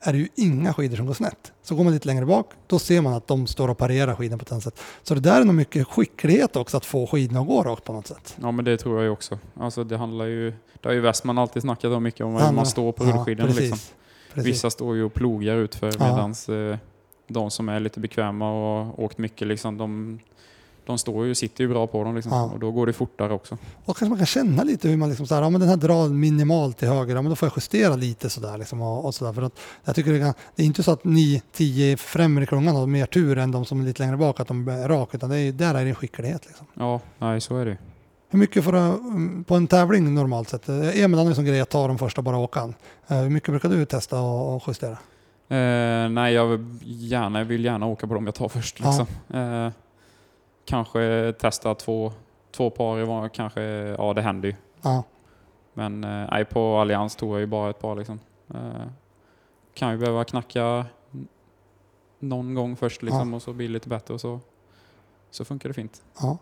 är det ju inga skidor som går snett. Så går man lite längre bak, då ser man att de står och parerar skidorna på ett annat sätt. Så det där är nog mycket skicklighet också, att få skidorna att gå rakt på något sätt. Ja men det tror jag ju också. Alltså det handlar ju, det har ju Westman alltid snackat om mycket om hur Ja, man står på ja, rullskidorna liksom. Vissa står ju och plogar ut för Ja. medans eh, de som är lite bekväma och åkt mycket liksom, de, de står ju, sitter ju bra på dem liksom. Ja. Och då går det fortare också. Och kanske man kan känna lite hur man liksom så här, ja men den här drar minimalt till höger, ja men då får jag justera lite sådär liksom och, och sådär. För att jag tycker det, kan, det är inte så att ni tio främre klungan har mer tur än de som är lite längre bak, att de är rak, utan det är, där är det skicklighet liksom. Ja, nej så är det. Hur mycket får du mm, på en tävling normalt sett? Eh, Emil har ju som grej att ta de första bara åka han. Eh, Hur mycket brukar du testa och, och justera? Eh, nej, jag vill gärna, jag vill gärna åka på dem jag tar först. Ja. Liksom. Eh, kanske testa två, två par i var, kanske, ja det händer ju. Ja, Men eh, nej, på Allians tog jag ju bara ett par liksom. Eh, kan ju behöva knacka någon gång först liksom och så blir det lite bättre och så, så funkar det fint. ja.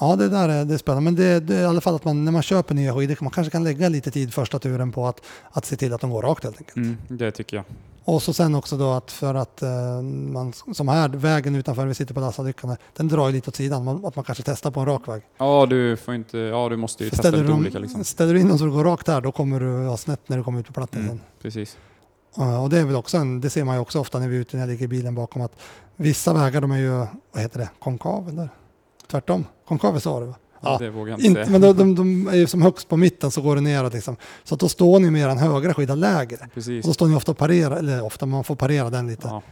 Ja, det där är, det är spännande. Men det, det är i alla fall att man, när man köper nya skidor, man kanske kan lägga lite tid första turen på att, att se till att de går rakt helt enkelt. Mm, det tycker jag. Och så sen också då att för att eh, man, som här, vägen utanför vi sitter på Lassalyckan, den drar ju lite åt sidan, man, att man kanske testar på en rak väg. Ja, du får inte, ja du måste ju testa Ställer lite du, olika liksom. ställer du in dem så det går rakt här, då kommer du ha snett när du kommer ut på plattan Mm, sen. precis. Eh, och det är väl också en, det ser man ju också ofta när vi är ute när jag ligger i bilen bakom att vissa vägar de är ju, vad heter det, konkav eller? Tvärtom, konkav är så det va? Ja, det vågar jag inte Inte, men de, de, de är ju som högst på mitten så går det neråt liksom. Så att då står ni med en högra skida lägre. Precis. Och då står ni ofta och parerar, eller ofta man får parera den lite. Ja.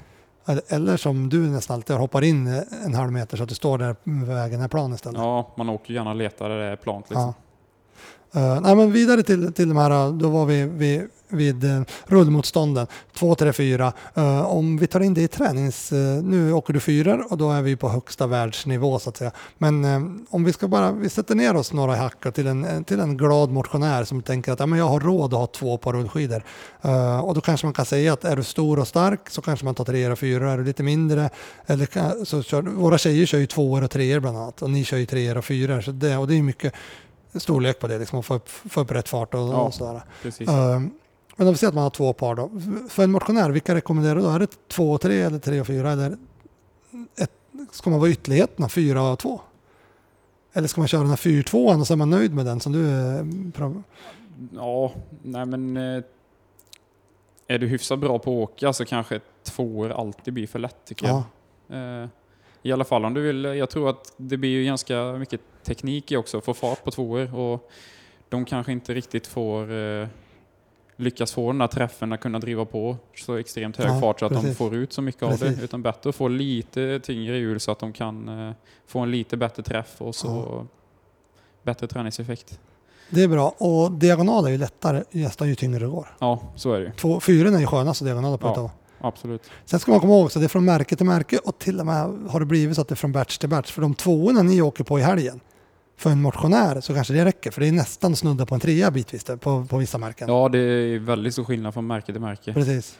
Eller, som du nästan alltid hoppar in en halv meter så att du står där vägen är plan istället. Ja, man åker gärna och letar där det är plant liksom. Ja. Uh, nej, men vidare till, till de här, då var vi vid, vid uh, rullmotstånden. 2, 3, 4. Uh, om vi tar in det i tränings... Uh, nu åker du fyror och då är vi på högsta världsnivå så att säga. Men om vi ska bara, vi sätter ner oss några hackar till en, till en glad motionär som tänker att ja, men jag har råd att ha två par rullskidor. och då kanske man kan säga att är du stor och stark så kanske man tar tre och fyra. Är du lite mindre, eller så kör, våra tjejer kör ju tvåor och treor bland annat och ni kör ju treor och fyror. Så det, och det är mycket storlek på det, liksom, få upp, få upp rätt fart och, ja, och sådär. Precis. Uh, men om vi säger att man har två par då. För en motionär, vilka rekommenderar du då? Är det två och tre eller tre och fyra? Eller ett, ska man vara ytterligheterna, fyra och två? Eller ska man köra den här fyrtvåan och så är man nöjd med den som du är? Ja, nej men eh, är du hyfsat bra på att åka så kanske tvåor alltid blir för lätt tycker ja. jag. Eh, I alla fall om du vill, jag tror att det blir ju ganska mycket teknik i också, få fart på tvåor och de kanske inte riktigt får eh, lyckas få den där träffen att kunna driva på så extremt hög ja, fart så att precis. de får ut så mycket precis. av det. Utan bättre att få lite tyngre hjul så att de kan eh, få en lite bättre träff och så ja. bättre träningseffekt. Det är bra och diagonal är ju lättare nästan ju tyngre det går. Ja, så är det ju. Fyren är ju skönast diagonaler på ja, Absolut. Sen ska man komma ihåg att det är från märke till märke och till och med har det blivit så att det är från batch till batch. För de tvåorna ni åker på i helgen, för en motionär så kanske det räcker. För det är nästan snudda på en trea bitvis på, på vissa märken. Ja, det är väldigt stor skillnad från märke till märke. Precis.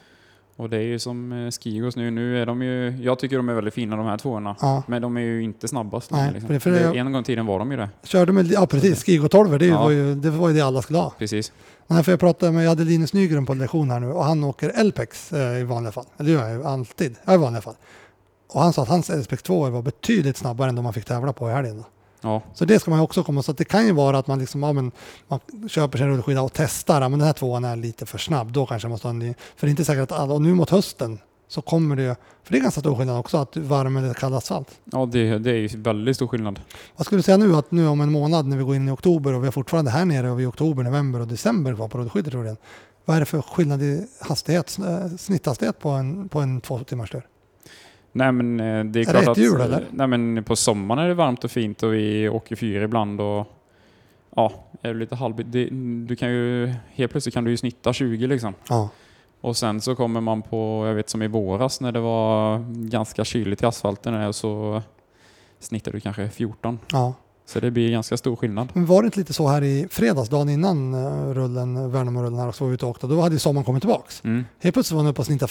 Och det är ju som eh, Skigos nu. Nu är de ju, jag tycker de är väldigt fina de här tvåorna. Ja. Men de är ju inte snabbast. Nej, liksom. för det, det, en gång i tiden var de ju det. Körde med, ja precis, Skigo 12 det, ja. var ju, det var ju det alla skulle ha. Precis. Nej, för jag pratade med, jag hade Linus Nygren på lektion här nu och han åker LPEX eh, i vanliga fall. Det gör jag ju alltid, ja, i vanliga fall. Och han sa att hans LPEX 2 var betydligt snabbare än de man fick tävla på i helgen. Ja. Så det ska man också komma så att det kan ju vara att man liksom, ja, men, man köper sin rullskida och testar, ja, men den här tvåan är lite för snabb, då kanske man måste ha en ny. För det är inte säkert att alla, och nu mot hösten så kommer det för det är ganska stor skillnad också att varm eller kall asfalt. Ja, det, det är ju väldigt stor skillnad. Vad skulle du säga nu att nu om en månad när vi går in i oktober och vi är fortfarande här nere och vi är oktober, november och december kvar på rullskidor troligen. Vad är det för skillnad i hastighet, eh, snitthastighet på en, på en två timmars tur? Nej men eh, det är, är klart det att... Jul, eller? Nej men på sommaren är det varmt och fint och vi åker fyr ibland och ja, är det lite halvbit, du kan ju, helt plötsligt kan du ju snitta 20 liksom. Ja. Och sen så kommer man på, jag vet som i våras när det var ganska kyligt i asfalten så snittar du kanske 14. Ja. Så det blir ganska stor skillnad. Men var det inte lite så här i fredags, dagen innan uh, rullen, Värnamo-rullen här, och så var ute och åkte, då hade ju sommaren kommit tillbaks. Mm. Helt plötsligt var den uppe och snitta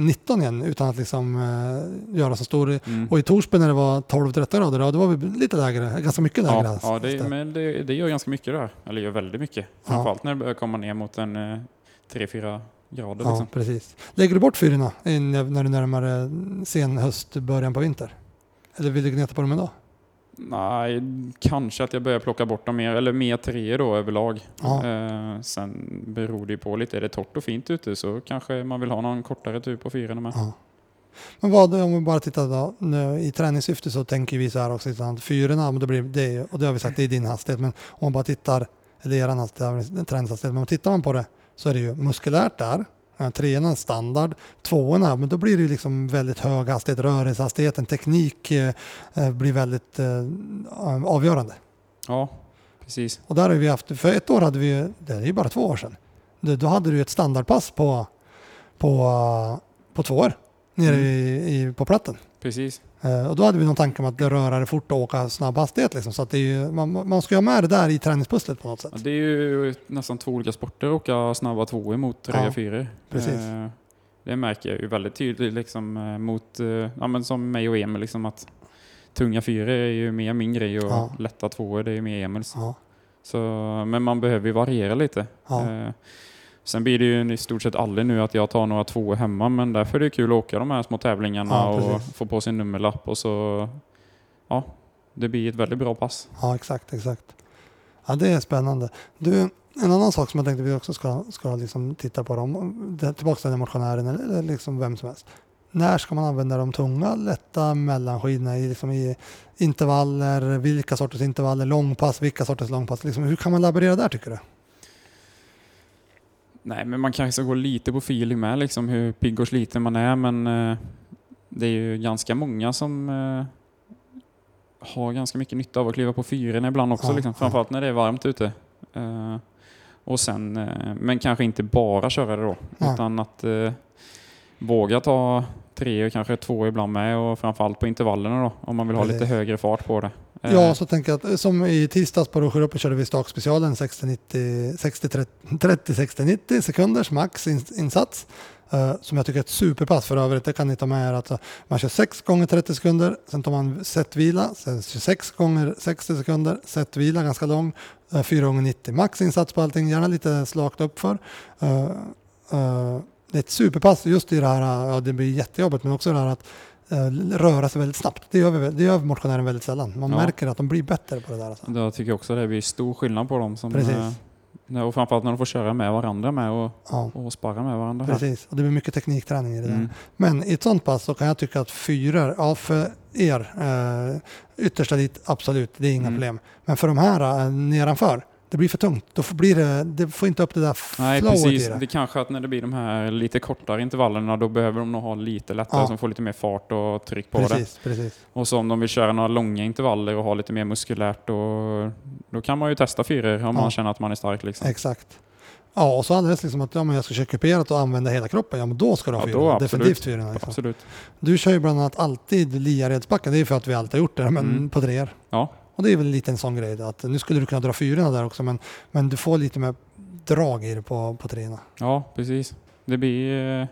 19 igen utan att liksom uh, göra så stor. Mm. Och i Torsby när det var 12-13 grader, då, då var vi lite lägre, ganska mycket lägre. Ja, ja det, men det, det, gör ganska mycket där, eller gör väldigt mycket. Framförallt ja. när det börjar komma ner mot en uh, 3-4 grader. Ja, liksom. precis. Lägger du bort fyrorna när du närmar sen höst, början på vinter? Eller vill du gneta på dem ändå? Nej, kanske att jag börjar plocka bort dem mer, eller mer treor då överlag. Ja. Eh, sen beror det ju på lite, är det torrt och fint ute så kanske man vill ha någon kortare tur på fyrorna med. Ja. Men vad, om vi bara tittar då, nu, i träningssyfte så tänker vi så här också, att fyrorna, det blir det, och det har vi sagt, det är din hastighet, men om man bara tittar, eller er hastighet, träningshastighet, men tittar man på det så är det ju muskulärt där, Treorna är standard. Tvåorna, men då blir det liksom väldigt hög hastighet. Rörelsehastigheten, teknik eh, eh, blir väldigt eh, avgörande. Ja, precis. Och där har vi haft, för ett år hade vi, det är ju bara två år sedan, då hade du ett standardpass på, på, på två år nere mm. i, i, på platten. Precis. Eh, och då hade vi någon tanke om att röra det fort och åka snabb hastighet. Liksom. Så att ju, man, man ska ha med det där i träningspusslet på något sätt. Ja, det är ju nästan två olika sporter att åka snabba tvåor mot tre ja, fyror. Precis. Eh, det märker jag ju väldigt tydligt liksom, eh, mot, ja, men som mig och Emil. Liksom, att tunga fyror är ju mer min grej och ja. lätta tvåor det är mer Emils. Ja. Så, men man behöver ju variera lite. Ja. Sen blir det ju i stort sett aldrig nu att jag tar några två hemma, men därför är det kul att åka de här små tävlingarna ja, och få på sin nummerlapp och så, ja, det blir ett väldigt bra pass. Ja, exakt, exakt. Ja, det är spännande. Du, en annan sak som jag tänkte vi också ska, ska liksom titta på, dem, tillbaka till den motionären eller liksom vem som helst. När ska man använda de tunga, lätta mellanskidorna i, liksom i intervaller? Vilka sorters intervaller? Långpass? Vilka sorters långpass? Liksom, hur kan man laborera där tycker du? Nej, men man kanske ska gå lite på feeling med liksom hur pigg och sliten man är, men eh, det är ju ganska många som eh, har ganska mycket nytta av att kliva på fyren ibland också, Ja, liksom. ja. framförallt när det är varmt ute. Eh, och sen, eh, men kanske inte bara köra det då, Ja. utan att eh, våga ta tre och kanske två ibland med och framförallt på intervallerna då, om man vill ha lite Precis. högre fart på det. Eh, Ja, så tänker jag att som i tisdags på Råsjöloppet körde vi stakspecialen 60-30-60-90 sekunders max in- insats. eh, som jag tycker är ett superpass för övrigt. Det kan ni ta med er. Att eh, man kör 6 gånger 30 sekunder, sen tar man setvila, sen 26 gånger 60 sekunder, setvila ganska lång, 4 gånger 90 max insats på allting, gärna lite slakt uppför. Eh, eh, det är ett superpass just i det här, ja det blir jättejobbigt, men också det här att eh, röra sig väldigt snabbt. Det gör, vi, det gör motionären väldigt sällan. Man Ja. märker att de blir bättre på det där. Alltså. Jag tycker också det blir stor skillnad på dem. Som, Precis. eh, och framförallt när de får köra med varandra med och, Ja, och sparra med varandra. här. precis. Och det blir mycket teknikträning i det där. Mm. Men i ett sånt pass så kan jag tycka att fyror, ja för er, eh, yttersta dit, absolut, det är inga Mm. problem. Men för de här eh, nedanför, det blir för tungt. Då får, blir det, det får inte upp det där Nej, precis. i det. Det kanske att när det blir de här lite kortare intervallerna då behöver de nog ha lite lättare Ja. de får lite mer fart och tryck på det. Precis, precis. Och så om de vill köra några långa intervaller och ha lite mer muskulärt då, då kan man ju testa fyror om Ja. man känner att man är stark. Liksom. Exakt. Ja, och så alldeles liksom att ja, men jag ska köra kuperat och använda hela kroppen, ja men då ska du ha Ja, absolut. Definitivt fyra. Liksom. Absolut. Du kör ju bland annat alltid Liaredsbacken, det är för att vi alltid har gjort det, men Mm. på treor. Ja, Och det är väl lite en sån grej, att nu skulle du kunna dra fyrorna där också, men, men du får lite mer drag i det på, på treorna. ja precis. Det blir,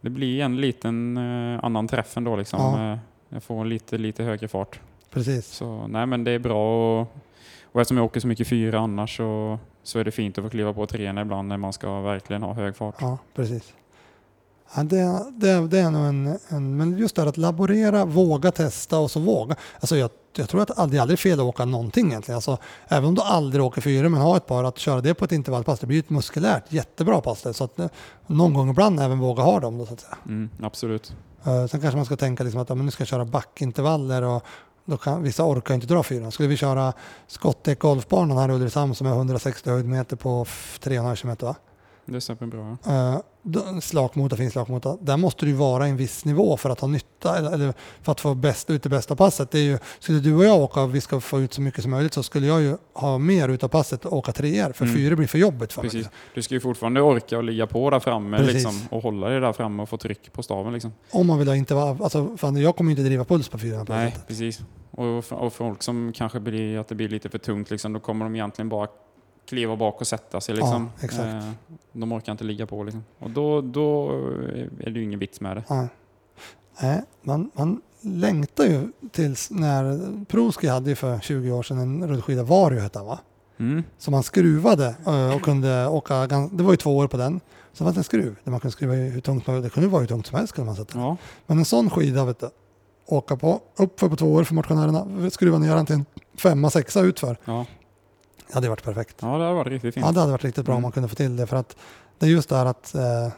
det blir en liten eh, annan träff ändå. Liksom. Ja. Eh, Jag får lite, lite högre fart. Precis. Så nej men det är bra och, och eftersom jag åker så mycket fyra annars så, så är det fint att få kliva på treorna ibland när man ska verkligen ha hög fart. Ja, precis. Ja, det, det, det är nog en, en, men just det här att laborera, våga testa och så våga. Alltså jag, jag tror att det aldrig, aldrig är fel att åka någonting egentligen. Alltså, även om du aldrig åker fyra men har ett par, att köra det på ett intervallpass, det blir ett muskulärt jättebra pass. Så att eh, någon gång ibland även våga ha dem då så att säga. Mm, absolut. Uh, sen kanske man ska tänka liksom att ja, men nu ska jag köra backintervaller och då kan, vissa orkar inte dra fyra. Skulle vi köra Skottek golfbanan här i Ulricehamn som är 160 höjdmeter på f- 3,5 km va? Det stämmer bra. ja. Uh, då- slakmota, fin slakmota. Där måste du vara i en viss nivå för att ha nytta eller, för att få bäst, ut det bästa passet. Det är ju, skulle du och jag åka och vi ska få ut så mycket som möjligt så skulle jag ju ha mer utav passet och åka treor för Mm. fyra blir för jobbigt för Precis. mig. Du ska ju fortfarande orka och ligga på där framme liksom, och hålla dig där framme och få tryck på staven. Liksom. Om man vill ha intervall, alltså fan, jag kommer inte driva puls på fyra på det Nej, sättet. precis. Och, och folk som kanske blir att det blir lite för tungt, liksom, då kommer de egentligen bara kliva bak och sätta sig. Liksom. Ja, exakt. Eh, de orkar inte ligga på. Liksom. Och då, då är det ju ingen vits med det. Nej. Nej, man, man längtar ju tills när Proski hade ju för 20 år sedan en rullskida Vario hette han va? Mm. Som man skruvade eh, och kunde åka, det var ju två år på den. Så fanns det en skruv där man kunde skruva hur tungt man Det kunde vara hur tungt som helst kunde man sätta. Ja, Men en sån skida vet du, åka på, uppför på två år för motionärerna, skruva ner den till en femma, sexa utför. ja. Det hade varit perfekt. ja, det har varit riktigt fint. Ja, det hade varit riktigt bra om Mm. man kunde få till det. För att det är just det här att eh,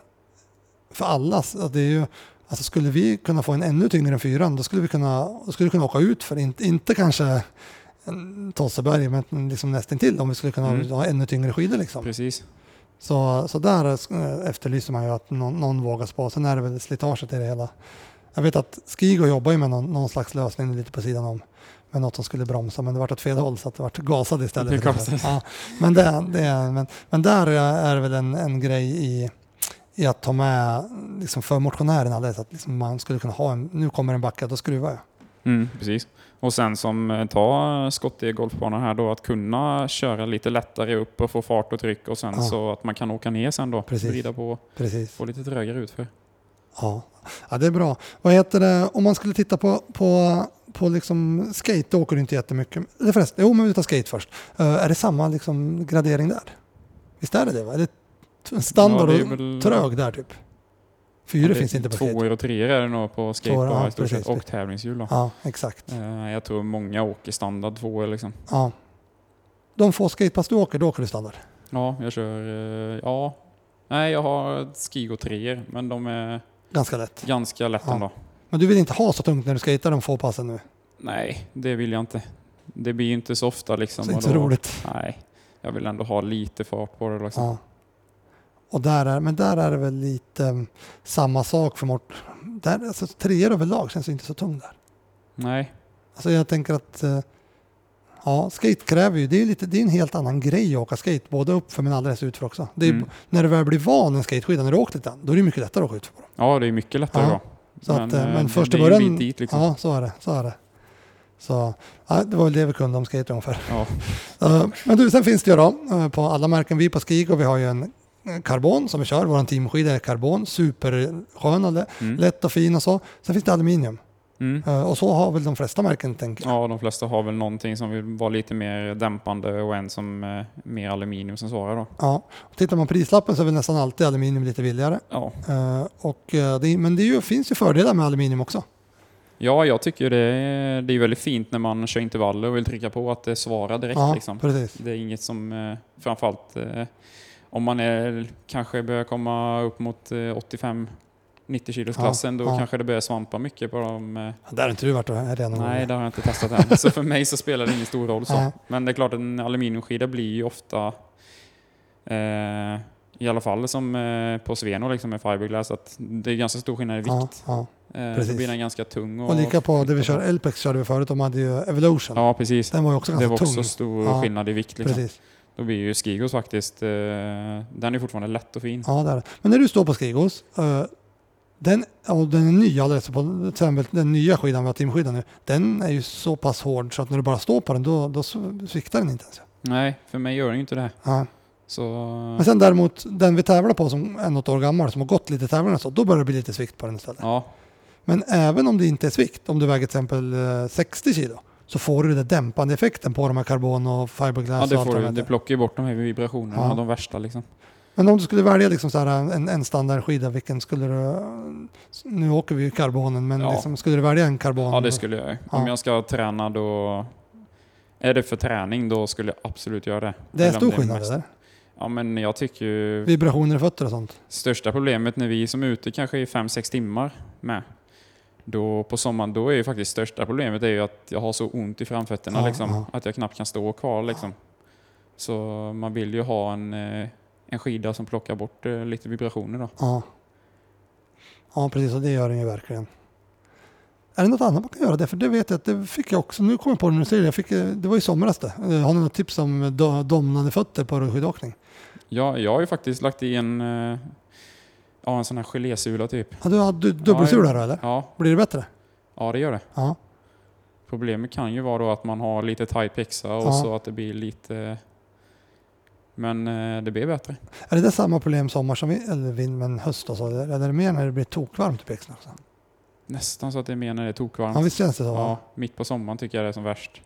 för alla, det är ju, alltså skulle vi kunna få en ännu tyngre än fyran, då skulle vi kunna, då skulle vi kunna åka ut för, inte, inte kanske Tosseberg, men liksom nästintill om vi skulle kunna Mm. ha ännu tyngre skidor. Liksom. Precis. Så, så där eh, efterlyser man ju att någon, någon vågar spå. Sen är det väl slitaget i det hela. Jag vet att Skigo jobbar ju med någon, någon slags lösning lite på sidan om. Med något som skulle bromsa men det vart åt fel håll så att det vart gasad istället. Det gasade. Ja, men, det, det, men, men där är det väl en, en grej i, i att ta med liksom för motionärerna det, att liksom man skulle kunna ha en, nu kommer en backa, då skruvar jag. Mm, precis. Och sen som eh, ta skott i golfbanan här då, att kunna köra lite lättare upp och få fart och tryck och sen Ja. så att man kan åka ner sen då. Precis. Vrida på, Precis. få lite trögare utför. Ja. ja, det är bra. Vad heter det, om man skulle titta på, på, på liksom skate, då åker du inte jättemycket. Eller förresten, jo men vi tar skate först. Eh, är det samma liksom gradering där? Visst är det det? Va? Är det standard Ja, det är och väl- trög där typ? Fyra det- finns inte på skate. Tvåor och treor är det nog på skate Tvåor, bara ja, i stort sett. Och tävlingshjul. Ja, exakt. Eh, Jag tror många åker standard tvåor liksom. Ja. De få skatepass du åker, då åker du standard. Ja, jag kör... eh, Ja. Nej, jag har Skigo 3 men de är Ganska lätt. ganska lätta Ja. ändå. Men du vill inte ha så tungt när du skater de få passen nu? Nej, det vill jag inte. Det blir ju inte så ofta liksom. Så inte så roligt. Nej, jag vill ändå ha lite fart på det. Liksom. Ja. Och där är, men där är det väl lite mm, samma sak för där, alltså, treor överlag känns inte så tung där. Nej, Alltså jag tänker att eh, ja, skate kräver ju, det är, lite, det är en helt annan grej att åka skate, både uppför men alldeles utför också. Är, Mm. När du väl blir van en skateskida, när du åkt lite, då är det mycket lättare att åka utför. ja det är mycket lättare Ja, då. Så att, eh, eh, men det- först i början, dit liksom. ja så är det. Så är det. Så ja, det var väl det vi kunde om skate ungefär. Ja. Eh, Men du, sen finns det ju då eh, på alla märken. Vi på Skigo, vi har ju en eh, karbon som vi kör. Vår teamskida är karbon, superskön Mm. lätt och fin och så. Sen finns det aluminium Mm. Eh, och så har väl de flesta märken tänker jag. Ja, de flesta har väl någonting som vill vara lite mer dämpande och en som är mer aluminium som svarar då. Ja, tittar man på prislappen så är väl nästan alltid aluminium lite billigare. Ja. Eh, och det, men det ju, finns ju fördelar med aluminium också. Ja, jag tycker det är, det är väldigt fint när man kör intervaller och vill trycka på att det svarar direkt. Ja, liksom. precis. Det är inget som framförallt om man är, kanske börjar komma upp mot 85 90 kilos klassen, ja, då ja. kanske det börjar svampa mycket på dem. Eh. Där har inte du varit och redan Nej, där har jag inte testat än. så för mig så spelar det ingen stor roll. Så. Men det är klart, en aluminiumskida blir ju ofta, eh, i alla fall som eh, på Sveno liksom med fiberglass, att det är ganska stor skillnad i vikt. Ja, eh, så blir den ganska tung. Och, och lika på det vi kör, Elpex körde vi förut, de hade ju Evolution. Ja, precis. Den var ju också ganska tung. Det var också tung. stor skillnad i vikt. Liksom. Precis. Då blir ju Skigos faktiskt, eh, den är fortfarande lätt och fin. Ja, det är. Men när du står på Skigos, eh, den, och den är ny alldeles, på till exempel den nya skidan, vi har teamskidan nu, den är ju så pass hård så att när du bara står på den då, då sviktar den inte ens. Nej, för mig gör den ju inte det. Ja. Så, Men sen däremot, den vi tävlar på som är något år gammal, som har gått lite tävlingar så, då börjar det bli lite svikt på den istället. ja, Men även om det inte är svikt, om du väger till exempel eh, 60 kilo, så får du den dämpande effekten på de här karbon och fiberglass ja det, får du, det plockar ju bort de här vibrationerna, Ja. de värsta liksom. Men om du skulle välja liksom så här en, en standardskida, vilken skulle du... Nu åker vi ju karbonen, men Ja. liksom, skulle du välja en karbon? Ja, det skulle jag. Om Ja. jag ska träna då... Är det för träning, då skulle jag absolut göra det. Det är Eller om stor är skillnad mest- det där. Ja, men jag tycker ju... Vibrationer i fötter och sånt. Största problemet när vi som är ute kanske i 5-6 timmar med, då på sommaren, då är ju faktiskt största problemet är ju att jag har så ont i framfötterna Ja, liksom, ja. att jag knappt kan stå kvar liksom. Så man vill ju ha en, eh, en skida som plockar bort eh, lite vibrationer då. Ja. Ja, precis. Och det gör den ju verkligen. Är det något annat man kan göra det? För det vet jag att det fick jag också. Nu kommer jag på det när du säger det. Jag fick, eh, det var i somras det. Eh, Har ni något tips om do- domnande fötter på rullskidåkning? Jag, jag har ju faktiskt lagt i en, eh, ja, en sån här gelésula typ. Ja, du har du, dubbelsula då eller? Ja, Blir det bättre? ja det gör det. Ja. Problemet kan ju vara då att man har lite tight pexa och Ja. så att det blir lite... Men eh, det blir bättre. Är det där samma problem sommar som eller vind, men höst och så? Eller är det mer när det blir tokvarmt i också? Nästan så att det är mer när det är tokvarmt. Ja, visst känns det så? va? Ja, mitt på sommaren tycker jag det är som värst.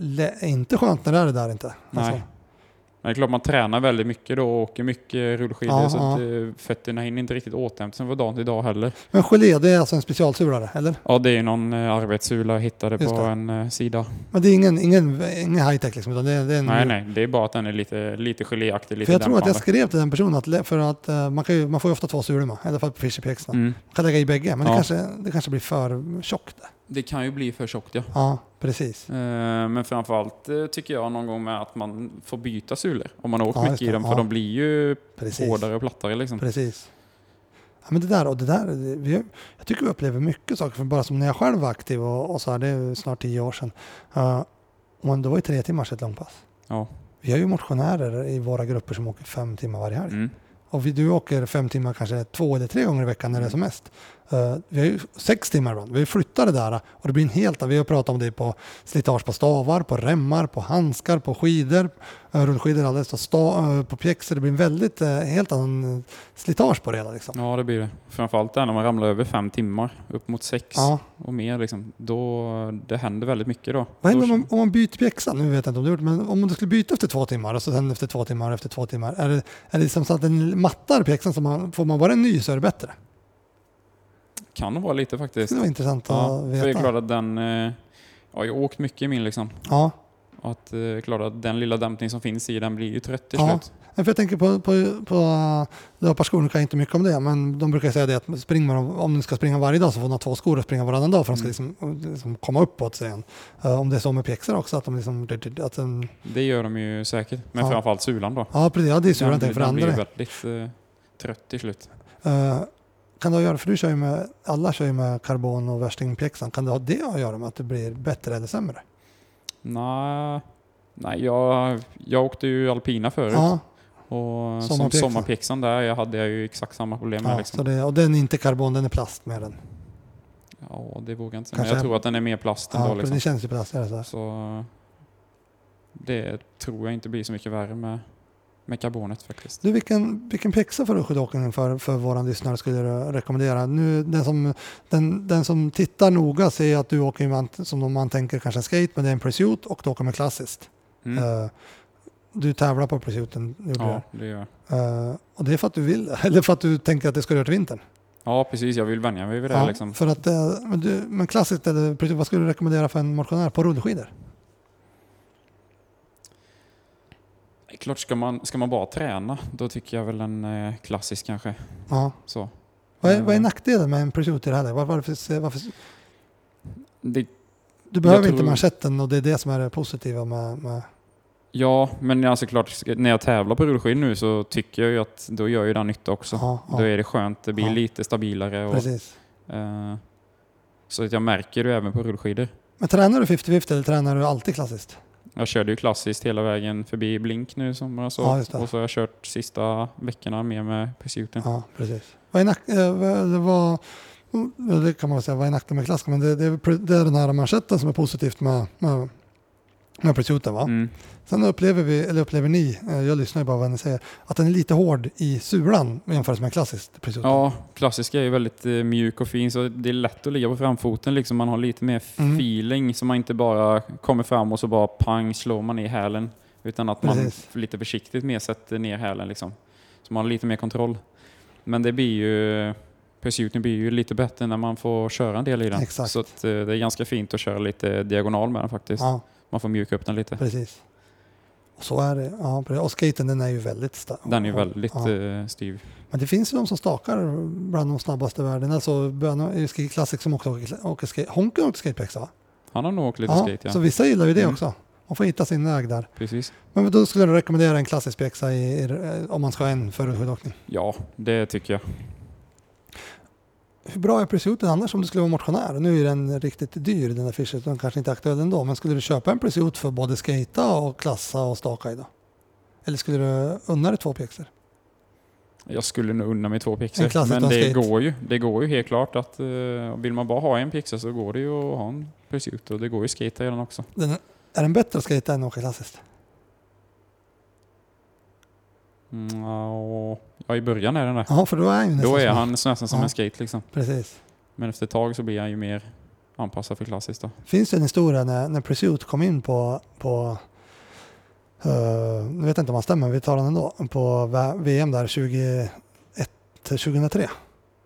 Det är inte skönt när det är det där inte. Alltså, Nej. Men det är klart man tränar väldigt mycket då och åker mycket rullskidor Ja, så att eh, fötterna hinner inte riktigt återhämta sig från dagen till dag heller. Men gelé, det är alltså en specialsulare, eller? Ja, det är någon eh, arbetssula jag hittade Just på det. en eh, sida. Men det är ingen, ingen, ingen high-tech liksom, utan det är, det är en Nej, nej, det är bara att den är lite, lite geléaktig, lite För jag tror att jag dämpande. skrev till den personen att för att man, kan ju, man får ju ofta två sulor med, i alla fall på fischerpjäxorna. Mm. Man kan lägga i bägge, men det, Ja. kanske, det kanske blir för tjockt. där. Det kan ju bli för tjockt ja. Ja, precis. Eh, Men framförallt eh, tycker jag någon gång med att man får byta sulor om man har åkt Ja, mycket i dem för Ja. de blir ju precis. hårdare och plattare liksom. Precis. Ja, men det där och det där, det- vi, jag tycker vi upplever mycket saker, för bara som när jag själv var aktiv och, och så här, det är snart tio år sedan. Uh, och det var ju tre timmars ett långpass. Ja. Vi har ju motionärer i våra grupper som åker fem timmar varje helg. Mm. Och vi, du åker fem timmar kanske två eller tre gånger i veckan när det är som mest. Eh, vi har ju sex timmar ibland. Vi flyttar det där och det blir en helt Vi har pratat om det på slitage på stavar, på remmar, på handskar, på skidor, uh, rullskidor alldeles, sta, eh, på pjäxor. Det blir en väldigt uh, helt annan slitage på det hela. Liksom. Ja, det blir det. Framförallt där när man ramlar över fem timmar, upp mot sex Ja. och mer liksom. Då, det händer väldigt mycket då. Vad händer Då- om man, om man byter pjäxa? Nu vet jag inte om du gjort men om du skulle byta efter två timmar och så sen efter två timmar efter två timmar. Är det, är det liksom så att den mattar pjäxan så man, får man bara en ny så är det bättre? Kan vara lite Det faktiskt. skulle vara intressant Ja, att för det är veta. klart att den... eh, Ja, jag har åkt mycket i min liksom. Ja. Och att det klart att den lilla dämpning som finns i den blir ju trött till Ja. slut. För jag tänker på, på, på uh, löparskor, kan jag inte mycket om det, men de brukar säga det att springer man, om du ska springa varje dag så får man ha två skor och springa varannan dag för att de ska Mm. liksom, liksom komma uppåt sen. Om det är så med pjäxor också, att de liksom... Att den, Det gör de ju säkert. Men Ja. framförallt sulan då. ja, precis. Ja, det är sulan den, den andra. blir väldigt eh, trött till slut. Uh, kan det göra, för du kör ju med, alla kör ju med karbon och värstingpjäxan, kan det ha det att göra med att det blir bättre eller sämre? Nej, nej jag, jag åkte ju alpina förut. Ja, Och som Sommarpjäxan. där jag hade jag ju exakt samma problem med. ja liksom. det, och den är inte karbon, den är plast med den. Ja, det vågar jag inte säga. Men jag tror att den är mer plast Ja, ändå. Liksom. det känns ju plast. Är det så? Så det tror jag inte blir så mycket värre med, med karbonet faktiskt. Du, vilken, vilken pjäxa för skidåkningen för, för våra lyssnare skulle du rekommendera? Nu, den, som, den, den som tittar noga ser att du åker med, som man tänker kanske skate, men det är en pursuit och du åker med klassiskt. Mm. Eh, du tävlar på pursuiten, gjorde Ja, du. det gör jag. Eh, och det är för att du vill, eller för att du tänker att det ska göra till vintern. Ja, precis. Jag vill vänja mig vid det. Ja, Liksom. för att, eh, men, du, men klassiskt, eller vad skulle du rekommendera för en motionär på rullskidor? Det är Klart, ska man, ska man bara träna, då tycker jag väl en eh, klassisk kanske. Ja. Så. Vad, är, vad är Eh. nackdelen med en pursuit i det här? Var, varför, varför, Det, du behöver Jag inte tror- manschetten och det är det som är det positiva med, med ja, men alltså klart, när jag tävlar på rullskidor nu så tycker jag ju att då gör ju den nytta också. Ja, ja. Då är det skönt, det blir Ja. lite stabilare. Och, Precis. eh, så att jag märker det även på rullskidor. Men tränar du 50-50 eller tränar du alltid klassiskt? Jag körde ju klassiskt hela vägen förbi Blink nu som jag Ja, och så har jag kört sista veckorna mer med Pursuiten. Ja, precis. Vad är nack, eh, det, var, det kan man säga, vad är nackdelen med klassiska? Men det, det, det är den här manschetten som är positivt med, med, med pursuiten va? Mm. Sen upplever vi, eller upplever ni, eh, jag lyssnar ju bara vad ni säger, att den är lite hård i sulan jämfört med klassiskt pursuit. Ja, klassiska är ju väldigt eh, mjuk och fin så det är lätt att ligga på framfoten. Liksom. Man har lite mer Mm. feeling så man inte bara kommer fram och så bara pang slår man i hälen. Utan att man Precis. lite försiktigt mer sätter ner hälen. Liksom. Så man har lite mer kontroll. Men det blir ju Pursuiten blir ju lite bättre när man får köra en del i den. Exakt. Så att, eh, det är ganska fint att köra lite diagonal med den faktiskt. Ja, Man får mjuka upp den lite. precis. Så är det. Ja, och skaten den är ju väldigt stark. Den är väldigt Ja. eh, styv. Men det finns ju de som stakar bland de snabbaste i världen. Alltså i Ski Classic som också åker, skate. Honken åker skatepexa va? Han har nog åkt lite Ja, skate ja. så vissa gillar ju det Mm. också. Man får hitta sin väg där. Precis. Men då skulle du rekommendera en klassisk pjäxa eh, om man ska ha en för skidåkning. Ja, det tycker jag. Hur bra är Pursuiten annars om du skulle vara motionär? Nu är den riktigt dyr den där Fischer, den kanske inte är aktuell ändå. Men skulle du köpa en Pursuit för både skata och klassa och staka i då? Eller skulle du unna dig två pjäxor? Jag skulle nog unna mig två pjäxor. Men och det skate. går ju. Det går ju helt klart att uh, vill man bara ha en pjäxa så går det ju att ha en Pursuit och det går ju skate redan också. Den, är den bättre att skata än att åka klassiskt? Mm, ja, ja, i början är den det. Ja, för då är han ju nästan Då är som- han nästan som Ja. en skate liksom. Precis. Men efter ett tag så blir han ju mer anpassad för klassiskt då. Finns det en historia när, när Pursuit kom in på, på uh, nu vet jag inte om han stämmer, vi tar den ändå, på V- VM där 2001 till 2003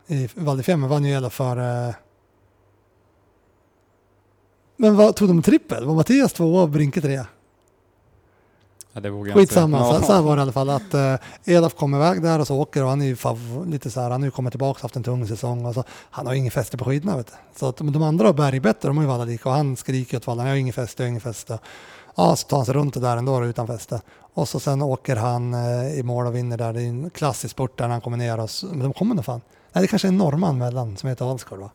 i Val di Fiemme vann ju hela för eh, men vad, tog de trippel? Var Mattias tvåa och Brinke trea? Ja, det vågar jag inte Skitsamma, säga. så, så här var det i alla fall att Elaf kom iväg där och så åker och han är ju fav, lite så här, han har ju kommit tillbaka haft en tung säsong och så, han har ju ingen fäste på skidorna vet du. Så att de, andra har bergbättre, de är ju alla lika och han skriker åt vallarna, jag har ingen fäste, jag har ingen fäste. Ja, så tar han sig runt det där ändå då, utan fäste. Och så sen åker han eh, i mål och vinner där, det är en klassisk sport där när han kommer ner och men de kommer nog fan. Nej, det kanske är en norrman mellan som heter Alsgaard va?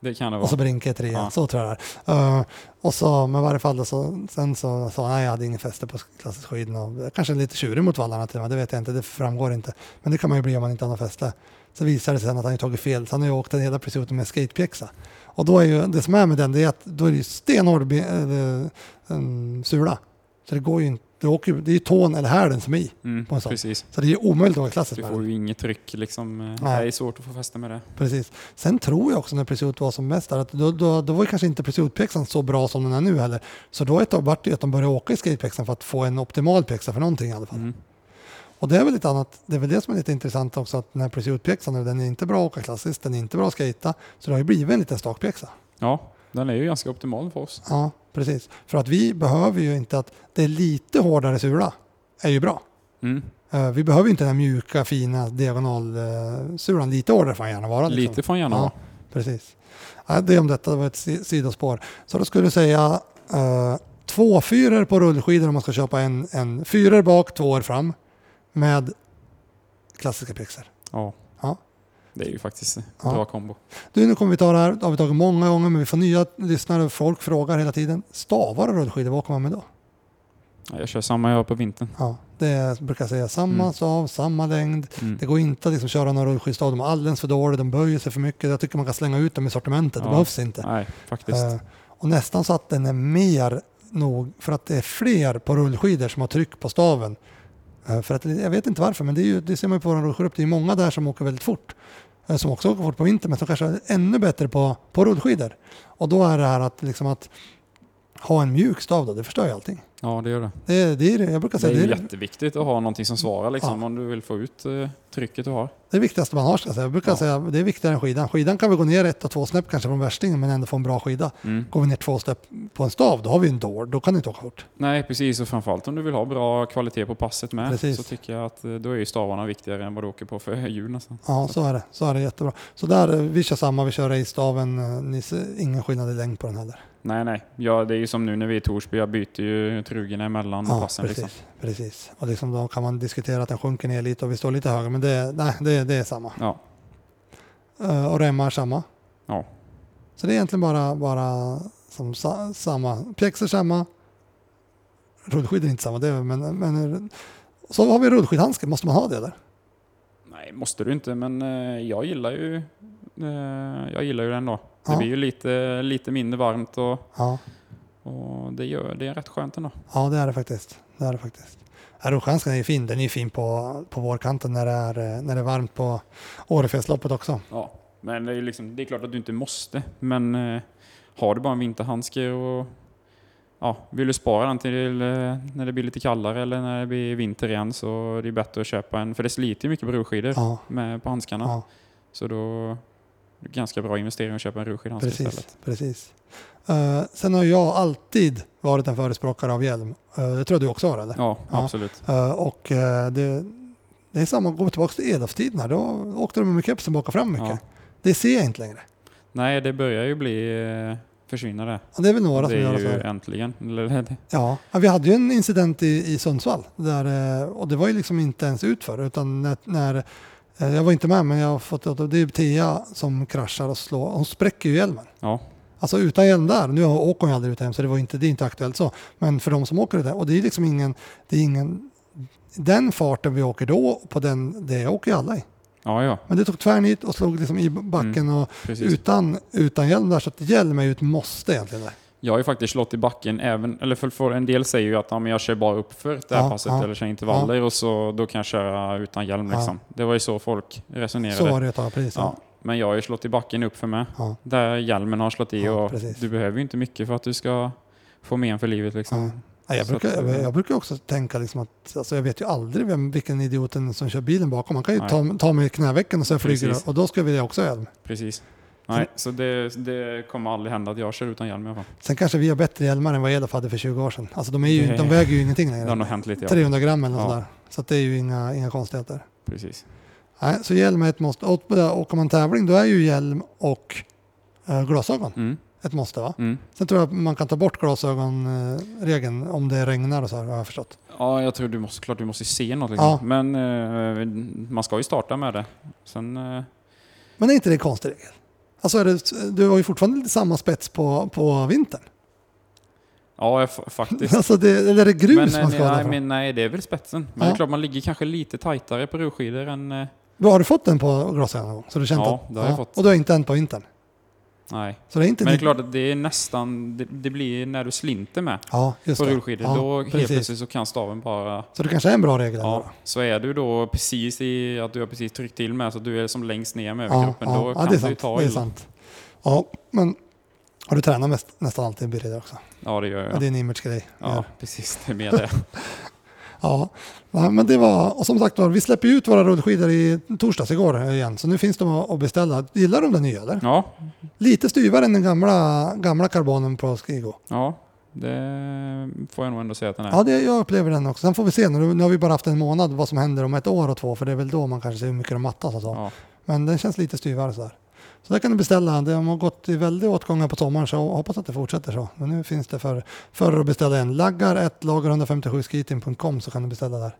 Det kan det Och så vara. Brinke trea, Ja. så tror jag det är. Uh, och så, men i varje fall då, så, sen så sa han, jag hade ingen fäste på klassisk skidorna. Och Kanske lite tjurig mot vallarna till och med, det vet jag inte, det framgår inte. Men det kan man ju bli om man inte har något fäste. Så visar det sig sen att han har tagit fel, så han har ju åkt den hela pursuiten med skatepjäxa. Och då är ju, det som är med den, det är att då är det ju stenhård be- äh, en sula. Så det går ju inte, det, åker, det är tån eller hälen som är i. Mm, på en sån. precis. Så det är omöjligt att åka klassiskt Du med får den. ju inget tryck liksom. Eh, Nej. Det är svårt att få fäste med det. Precis. Sen tror jag också när Pursuit var som mest där, att då, då, då var ju kanske inte Pursuit-pjäxan så bra som den är nu heller. Så då ett tag vart det att de började åka i skatepjäxan för att få en optimal pjäxa för någonting i alla fall. Mm. Och det är väl lite annat, det är väl det som är lite intressant också att den här Pursuit-pjäxan den är inte bra att åka klassiskt, den är inte bra att skata, så det har ju blivit en liten stakpjäxa. Ja, den är ju ganska optimal för oss. Ja, precis. För att vi behöver ju inte att det är lite hårdare sula, är ju bra. Mm. Eh, Vi behöver inte den här mjuka, fina diagonalsulan, lite hårdare får den gärna vara. liksom. Lite får han gärna Ja, vara. precis. Ja, det om detta, det var ett si- sidospår. Så då skulle du säga uh, två fyror på rullskidor om man ska köpa en, en fyror bak, tvåor fram med klassiska pjäxor. Ja. Det är ju faktiskt en Ja. bra kombo. Du, nu kommer vi ta det här, det har vi tagit många gånger, men vi får nya lyssnare. Folk frågar hela tiden. Stavar och rullskidor, vad åker man med då? Ja, Jag kör samma jag har på vintern. Ja, det är, brukar jag säga samma Mm. stav, samma längd. Mm. Det går inte att liksom köra några rullskidstav, de är alldeles för dåliga, de böjer sig för mycket. Jag tycker man kan slänga ut dem i sortimentet, det Ja. behövs inte. Nej, faktiskt. Eh, och nästan så att den är mer nog, för att det är fler på rullskidor som har tryck på staven. Eh, för att, jag vet inte varför, men det, är ju, det ser man ju på våra rullskidor. Det är många där som åker väldigt fort. Eh, som också åker fort på vintern, men som kanske är ännu bättre på, på rullskidor. Och då är det här att, liksom att ha en mjuk stav då, det förstör ju allting. Ja, det gör det. Det, är- det är det, jag brukar Det är säga, det är, jätteviktigt att ha någonting som svarar liksom, Ja. om du vill få ut eh, trycket du har. det viktigaste man har. Ska jag, säga. jag brukar Ja. säga det är viktigare än skidan. Skidan kan vi gå ner ett och två snäpp kanske från värstingen, men ändå få en bra skida. Mm. Går vi ner två snäpp på en stav, då har vi en dår. Då kan du inte åka fort. Nej, precis. Och framförallt om du vill ha bra kvalitet på passet med Precis. så tycker jag att eh, då är ju stavarna viktigare än vad du åker på för hjul nästan. Ja, så är det. Så är det jättebra. Så där, eh, vi kör samma, vi kör race-staven. eh, ingen skillnad i längd på den heller. Nej, nej. Ja, det är ju som nu när vi är i Torsby. Jag byter ju trugorna emellan Ja, passen. precis. Liksom. precis. Och liksom då kan man diskutera att den sjunker ner lite och vi står lite högre, men det, nej, det, det är samma. Ja, Eh, och remmar samma. ja. Så det är egentligen bara, bara som sa, samma. Pjäxor samma. Rullskidor är inte samma, det är, men, men så har vi rullskidhandske, måste man ha det där? Nej, måste du inte, men eh, jag gillar ju eh, jag gillar ju den då. Det Ja. blir ju lite, lite mindre varmt och, Ja, och det, gör, det är rätt skönt ändå. ja det är det faktiskt. Det är det faktiskt. Rullskidshandsken är ju fin, den är ju fin på, på vårkanten när det, är, när det är varmt på Årefjällsloppet också. Ja, men det är, liksom, det är klart att du inte måste, men eh, har du bara en vinterhandske och ja, vill du spara den till eh, när det blir lite kallare eller när det blir vinter igen så är det bättre att köpa en, för det sliter ju mycket på rullskidor Ja, med på handskarna. ja. Så då är ganska bra investering att köpa en rullskidhandske Precis, istället. precis. Eh, sen har jag alltid varit en förespråkare av hjälm. Eh, det tror jag du också har eller? Ja, Ja. absolut. Eh, och det, det är samma, vi tillbaka till Elof-tiden då åkte de med kepsen bak och fram mycket. Ja. Det ser jag inte längre. Nej, det börjar ju bli försvinna det. Och det är väl några det som gör är så ju här. äntligen. Det- Ja, ja, vi hade ju en incident i, i Sundsvall där, och det var ju liksom inte ens utför utan när, när jag var inte med men jag har fått, det är Thea som kraschar och slår, hon spräcker ju hjälmen. ja, Alltså utan hjälm där, nu åker hon ju aldrig utan hjälm så det, var inte, det är inte aktuellt så. Men för de som åker det där, och det är liksom ingen, det är ingen, den farten vi åker då, på den, det åker ju alla i. ja, ja, Men det tog tvärnit och slog liksom i backen och precis. utan, utan hjälm där, så att hjälm är ju ett måste egentligen. Där. Jag har ju faktiskt slått i backen även, eller för, för en del säger ju att ja, men jag kör bara uppför det här Ja, passet ja, eller kör intervaller och så då kan jag köra utan hjälm Ja. liksom. Det var ju så folk resonerade. Så var det tag, precis. ja. Men jag har ju slått i backen uppför med. Ja. Där hjälmen har slått i Ja, och precis. du behöver ju inte mycket för att du ska få men för livet liksom. Ja. Ja, jag, brukar, jag, eh, jag brukar också tänka liksom att alltså jag vet ju aldrig vem, vilken idioten som kör bilen bakom. Man kan ju Nej. ta, ta mig i knävecken och så flyger Precis. det, och då ska vi också ha hjälm. Precis. Nej, så det, det kommer aldrig hända att jag kör utan hjälm i alla fall. Sen kanske vi har bättre hjälmar än vad Elof hade för 20 år sedan. Alltså de, är ju, de väger ju ingenting Det har längre. nog hänt lite ja. 300 gram eller något Ja. sådär. Så det är ju inga, inga konstigheter. Precis. Nej, så hjälm är ett måste. Och åker man tävling då är ju hjälm och eh, glasögon Mm. ett måste va? Mm. Sen tror jag att man kan ta bort glasögonregeln om det regnar och så här har jag förstått. Ja, jag tror du måste, klart du måste se något liksom. Ja. Men eh, man ska ju starta med det. Sen, eh, Men är inte det en konstig regel? Alltså är det, du har ju fortfarande lite samma spets på, på vintern. ja, jag, faktiskt. Alltså det, eller är det grus men, man eh, ska ha nej, därifrån? men nej, det är väl spetsen. Men Ja. det är klart man ligger kanske lite tajtare på rullskidor än... eh, Har du fått den på glasögonen någon gång? Så du känt Ja, det har jag fått. Och du har inte en på vintern? Nej. Så det är inte Men det är klart att det är nästan... Det, det blir när du slinter med Ja, just på rullskidor. Ja, då helt precis. plötsligt så kan staven bara... Så det kanske är en bra regel? Ja, så är du då precis i att du har precis tryckt till med så du är som längst ner med Ja, överkroppen. ja, då ja, kan det är du sant. ta Det är sant. Ja, men har du tränat mest, nästan alltid Birger också? Ja, det gör Ja. jag. det är en image-grej. Ja, precis. Det är mer det. Ja, ja, men det var, och som sagt var, vi släpper ut våra rullskidor i torsdags igår igen, så nu finns de att beställa. Gillar de den nya eller? Ja, Lite styvare än den gamla, gamla karbonen på Skigo. ja. Det får jag nog ändå säga att den är. Ja, det, jag upplever den också. Sen får vi se, nu, nu har vi bara haft en månad, vad som händer om ett år och två, för det är väl då man kanske ser hur mycket de mattas och så. Ja. Men den känns lite styvare sådär. Så där kan du beställa. Det har gått i väldigt åtgångar på sommaren så jag hoppas att det fortsätter så. Men nu finns det för, för att beställa en. Laggar 1 lager 157 skitin.com så kan du beställa där.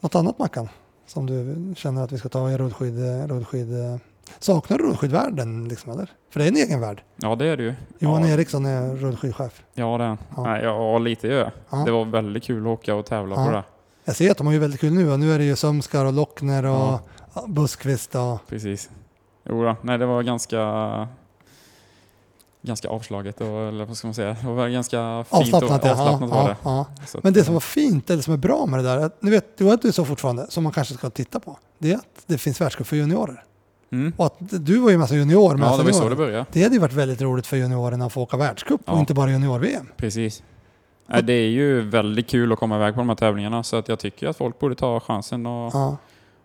Något annat Mackan? som du känner att vi ska ta i rullskid? rullskid saknar du rullskidvärlden liksom, eller? För det är en egen värld. Ja, det är det ju. Johan ja. Eriksson är rullskidchef. Ja, det är. Ja. Nej, ja, lite gör. Ja. Det var väldigt kul att åka och tävla Ja. på det. Jag ser att de har ju väldigt kul nu och nu är det ju Sömskar och Lockner och ja. Buskvist och Precis. Jo, då. nej, det var ganska ganska avslaget och, eller vad ska man säga? Det var ganska fint avslappnat. och ja. avslappnat var ja, det. ja. Att, Men det som var fint, eller som är bra med det där, att, ni vet, du vet du är så fortfarande, som man kanske ska titta på, det är att det finns världscup för juniorer. mm. Och att du var ju med som junior med Ja, det var så det började. Det hade ju varit väldigt roligt för juniorerna att få åka världscup och inte bara junior-VM. Precis. Nej, det är ju väldigt kul att komma iväg på de här tävlingarna så att jag tycker att folk borde ta chansen och.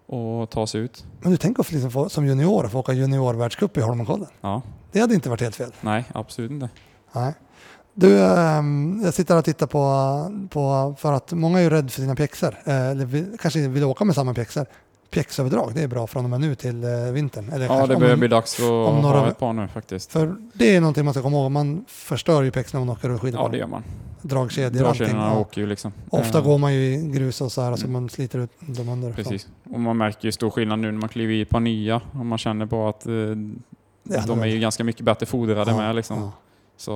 Och ta sig ut. Men du tänker att liksom få, som junior få åka juniorvärldscup i Holmenkollen. Ja, Det hade inte varit helt fel. nej, absolut inte. Nej. Du, ehm, jag sitter och tittar på, på, för att många är ju rädda för sina pjäxor, eh, eller kanske vill åka med samma pjäxor. Pjäxöverdrag, det är bra från och med nu till eh, vintern. Eller Ja, det börjar en- bli dags att om några- ha ett par nu faktiskt. För det är någonting man ska komma ihåg, man förstör ju pjäxorna när man åker rullskidor. Ja, det gör man. Dragkedjor och allting. Ja. åker ju liksom. Ofta Eh, går man ju i grus och så här, så Mm. man sliter ut dem under. Precis. Och man märker ju stor skillnad nu när man kliver i ett par nya och man känner på att eh, de är ju ganska mycket bättre fodrade Ja, med liksom. ja. Så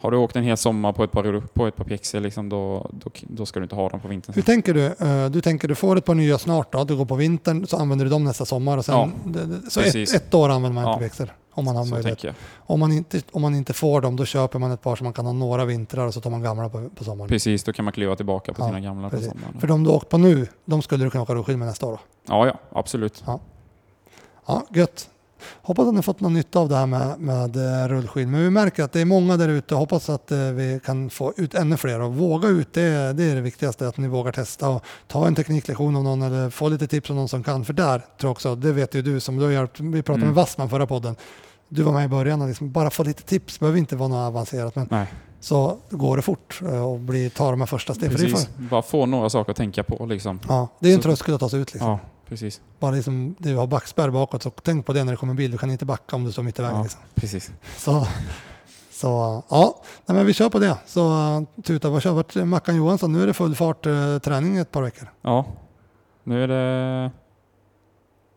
har du åkt en hel sommar på ett par, på ett par pjäxor liksom, då, då, då ska du inte ha dem på vintern. Hur tänker du? Eh, Du tänker du får ett par nya snart då, du går på vintern, så använder du dem nästa sommar och sen, Ja, så ett, ett år använder man Ja. inte pjäxor. Om man har Så möjlighet. Om man, inte, om man inte får dem, då köper man ett par som man kan ha några vintrar och så tar man gamla på, på sommaren. Precis, då kan man kliva tillbaka på Ja, sina gamla på precis. sommaren. För de du åkt på nu, de skulle du kunna åka rullskidor med nästa år då. Ja, ja, absolut. Ja, gött. Hoppas att ni har fått någon nytta av det här med, med eh, rullskid. Men vi märker att det är många där ute. Hoppas att eh, vi kan få ut ännu fler och våga ut. Det, är- det är det viktigaste, att ni vågar testa och ta en tekniklektion av någon eller få lite tips av någon som kan. För där tror jag också, det vet ju du som du har hjälpt. Vi pratade Mm. med Wassman förra podden. Du var med i början och liksom bara få lite tips. behöver inte vara något avancerat. Men Nej, så går det fort eh, och blir, ta de här första stegen. Precis. för, Bara få några saker att tänka på liksom. ja, det är en Så- tröskel att ta sig ut. Liksom. Ja, precis. Bara liksom, du har backspärr bakåt, så tänk på det när det kommer en bil. Du kan inte backa om du står mitt i vägen. Ja, Liksom. precis. Så, så ja, Nej, men vi kör på det. Så tuta, vad kör vart är Mackan Johansson? Nu är det full fart uh, träning ett par veckor. Ja, nu är det...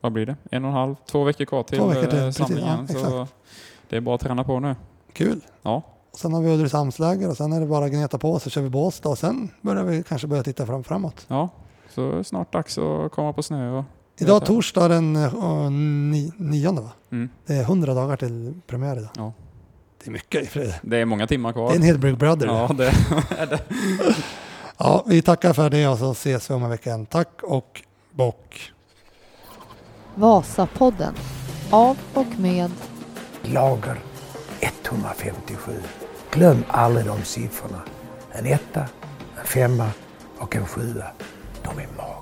Vad blir det? En och en halv, två veckor kvar till, Två veckor till, eh, precis, samlingen. ja, så det är bara att träna på nu. Kul! Ja, Och sen har vi Ulricehamnsläger och sen är det bara att gneta på så kör vi Båstad och sen börjar vi kanske börja titta fram, framåt. ja. Så är det snart dags att komma på snö. Och, Idag torsdag den uh, ni, nionde va? Mm. Det är 100 dagar till premiär idag. Ja. Det är mycket i fredag. Det är många timmar kvar. Det är en hel Big Brother. Ja, det är det. ja, vi tackar för det och så ses vi om en vecka igen. Tack och bock! Vasapodden. Av och med Lager 157. Glöm aldrig de siffrorna. En etta, en femma och en sjua. De är magiska.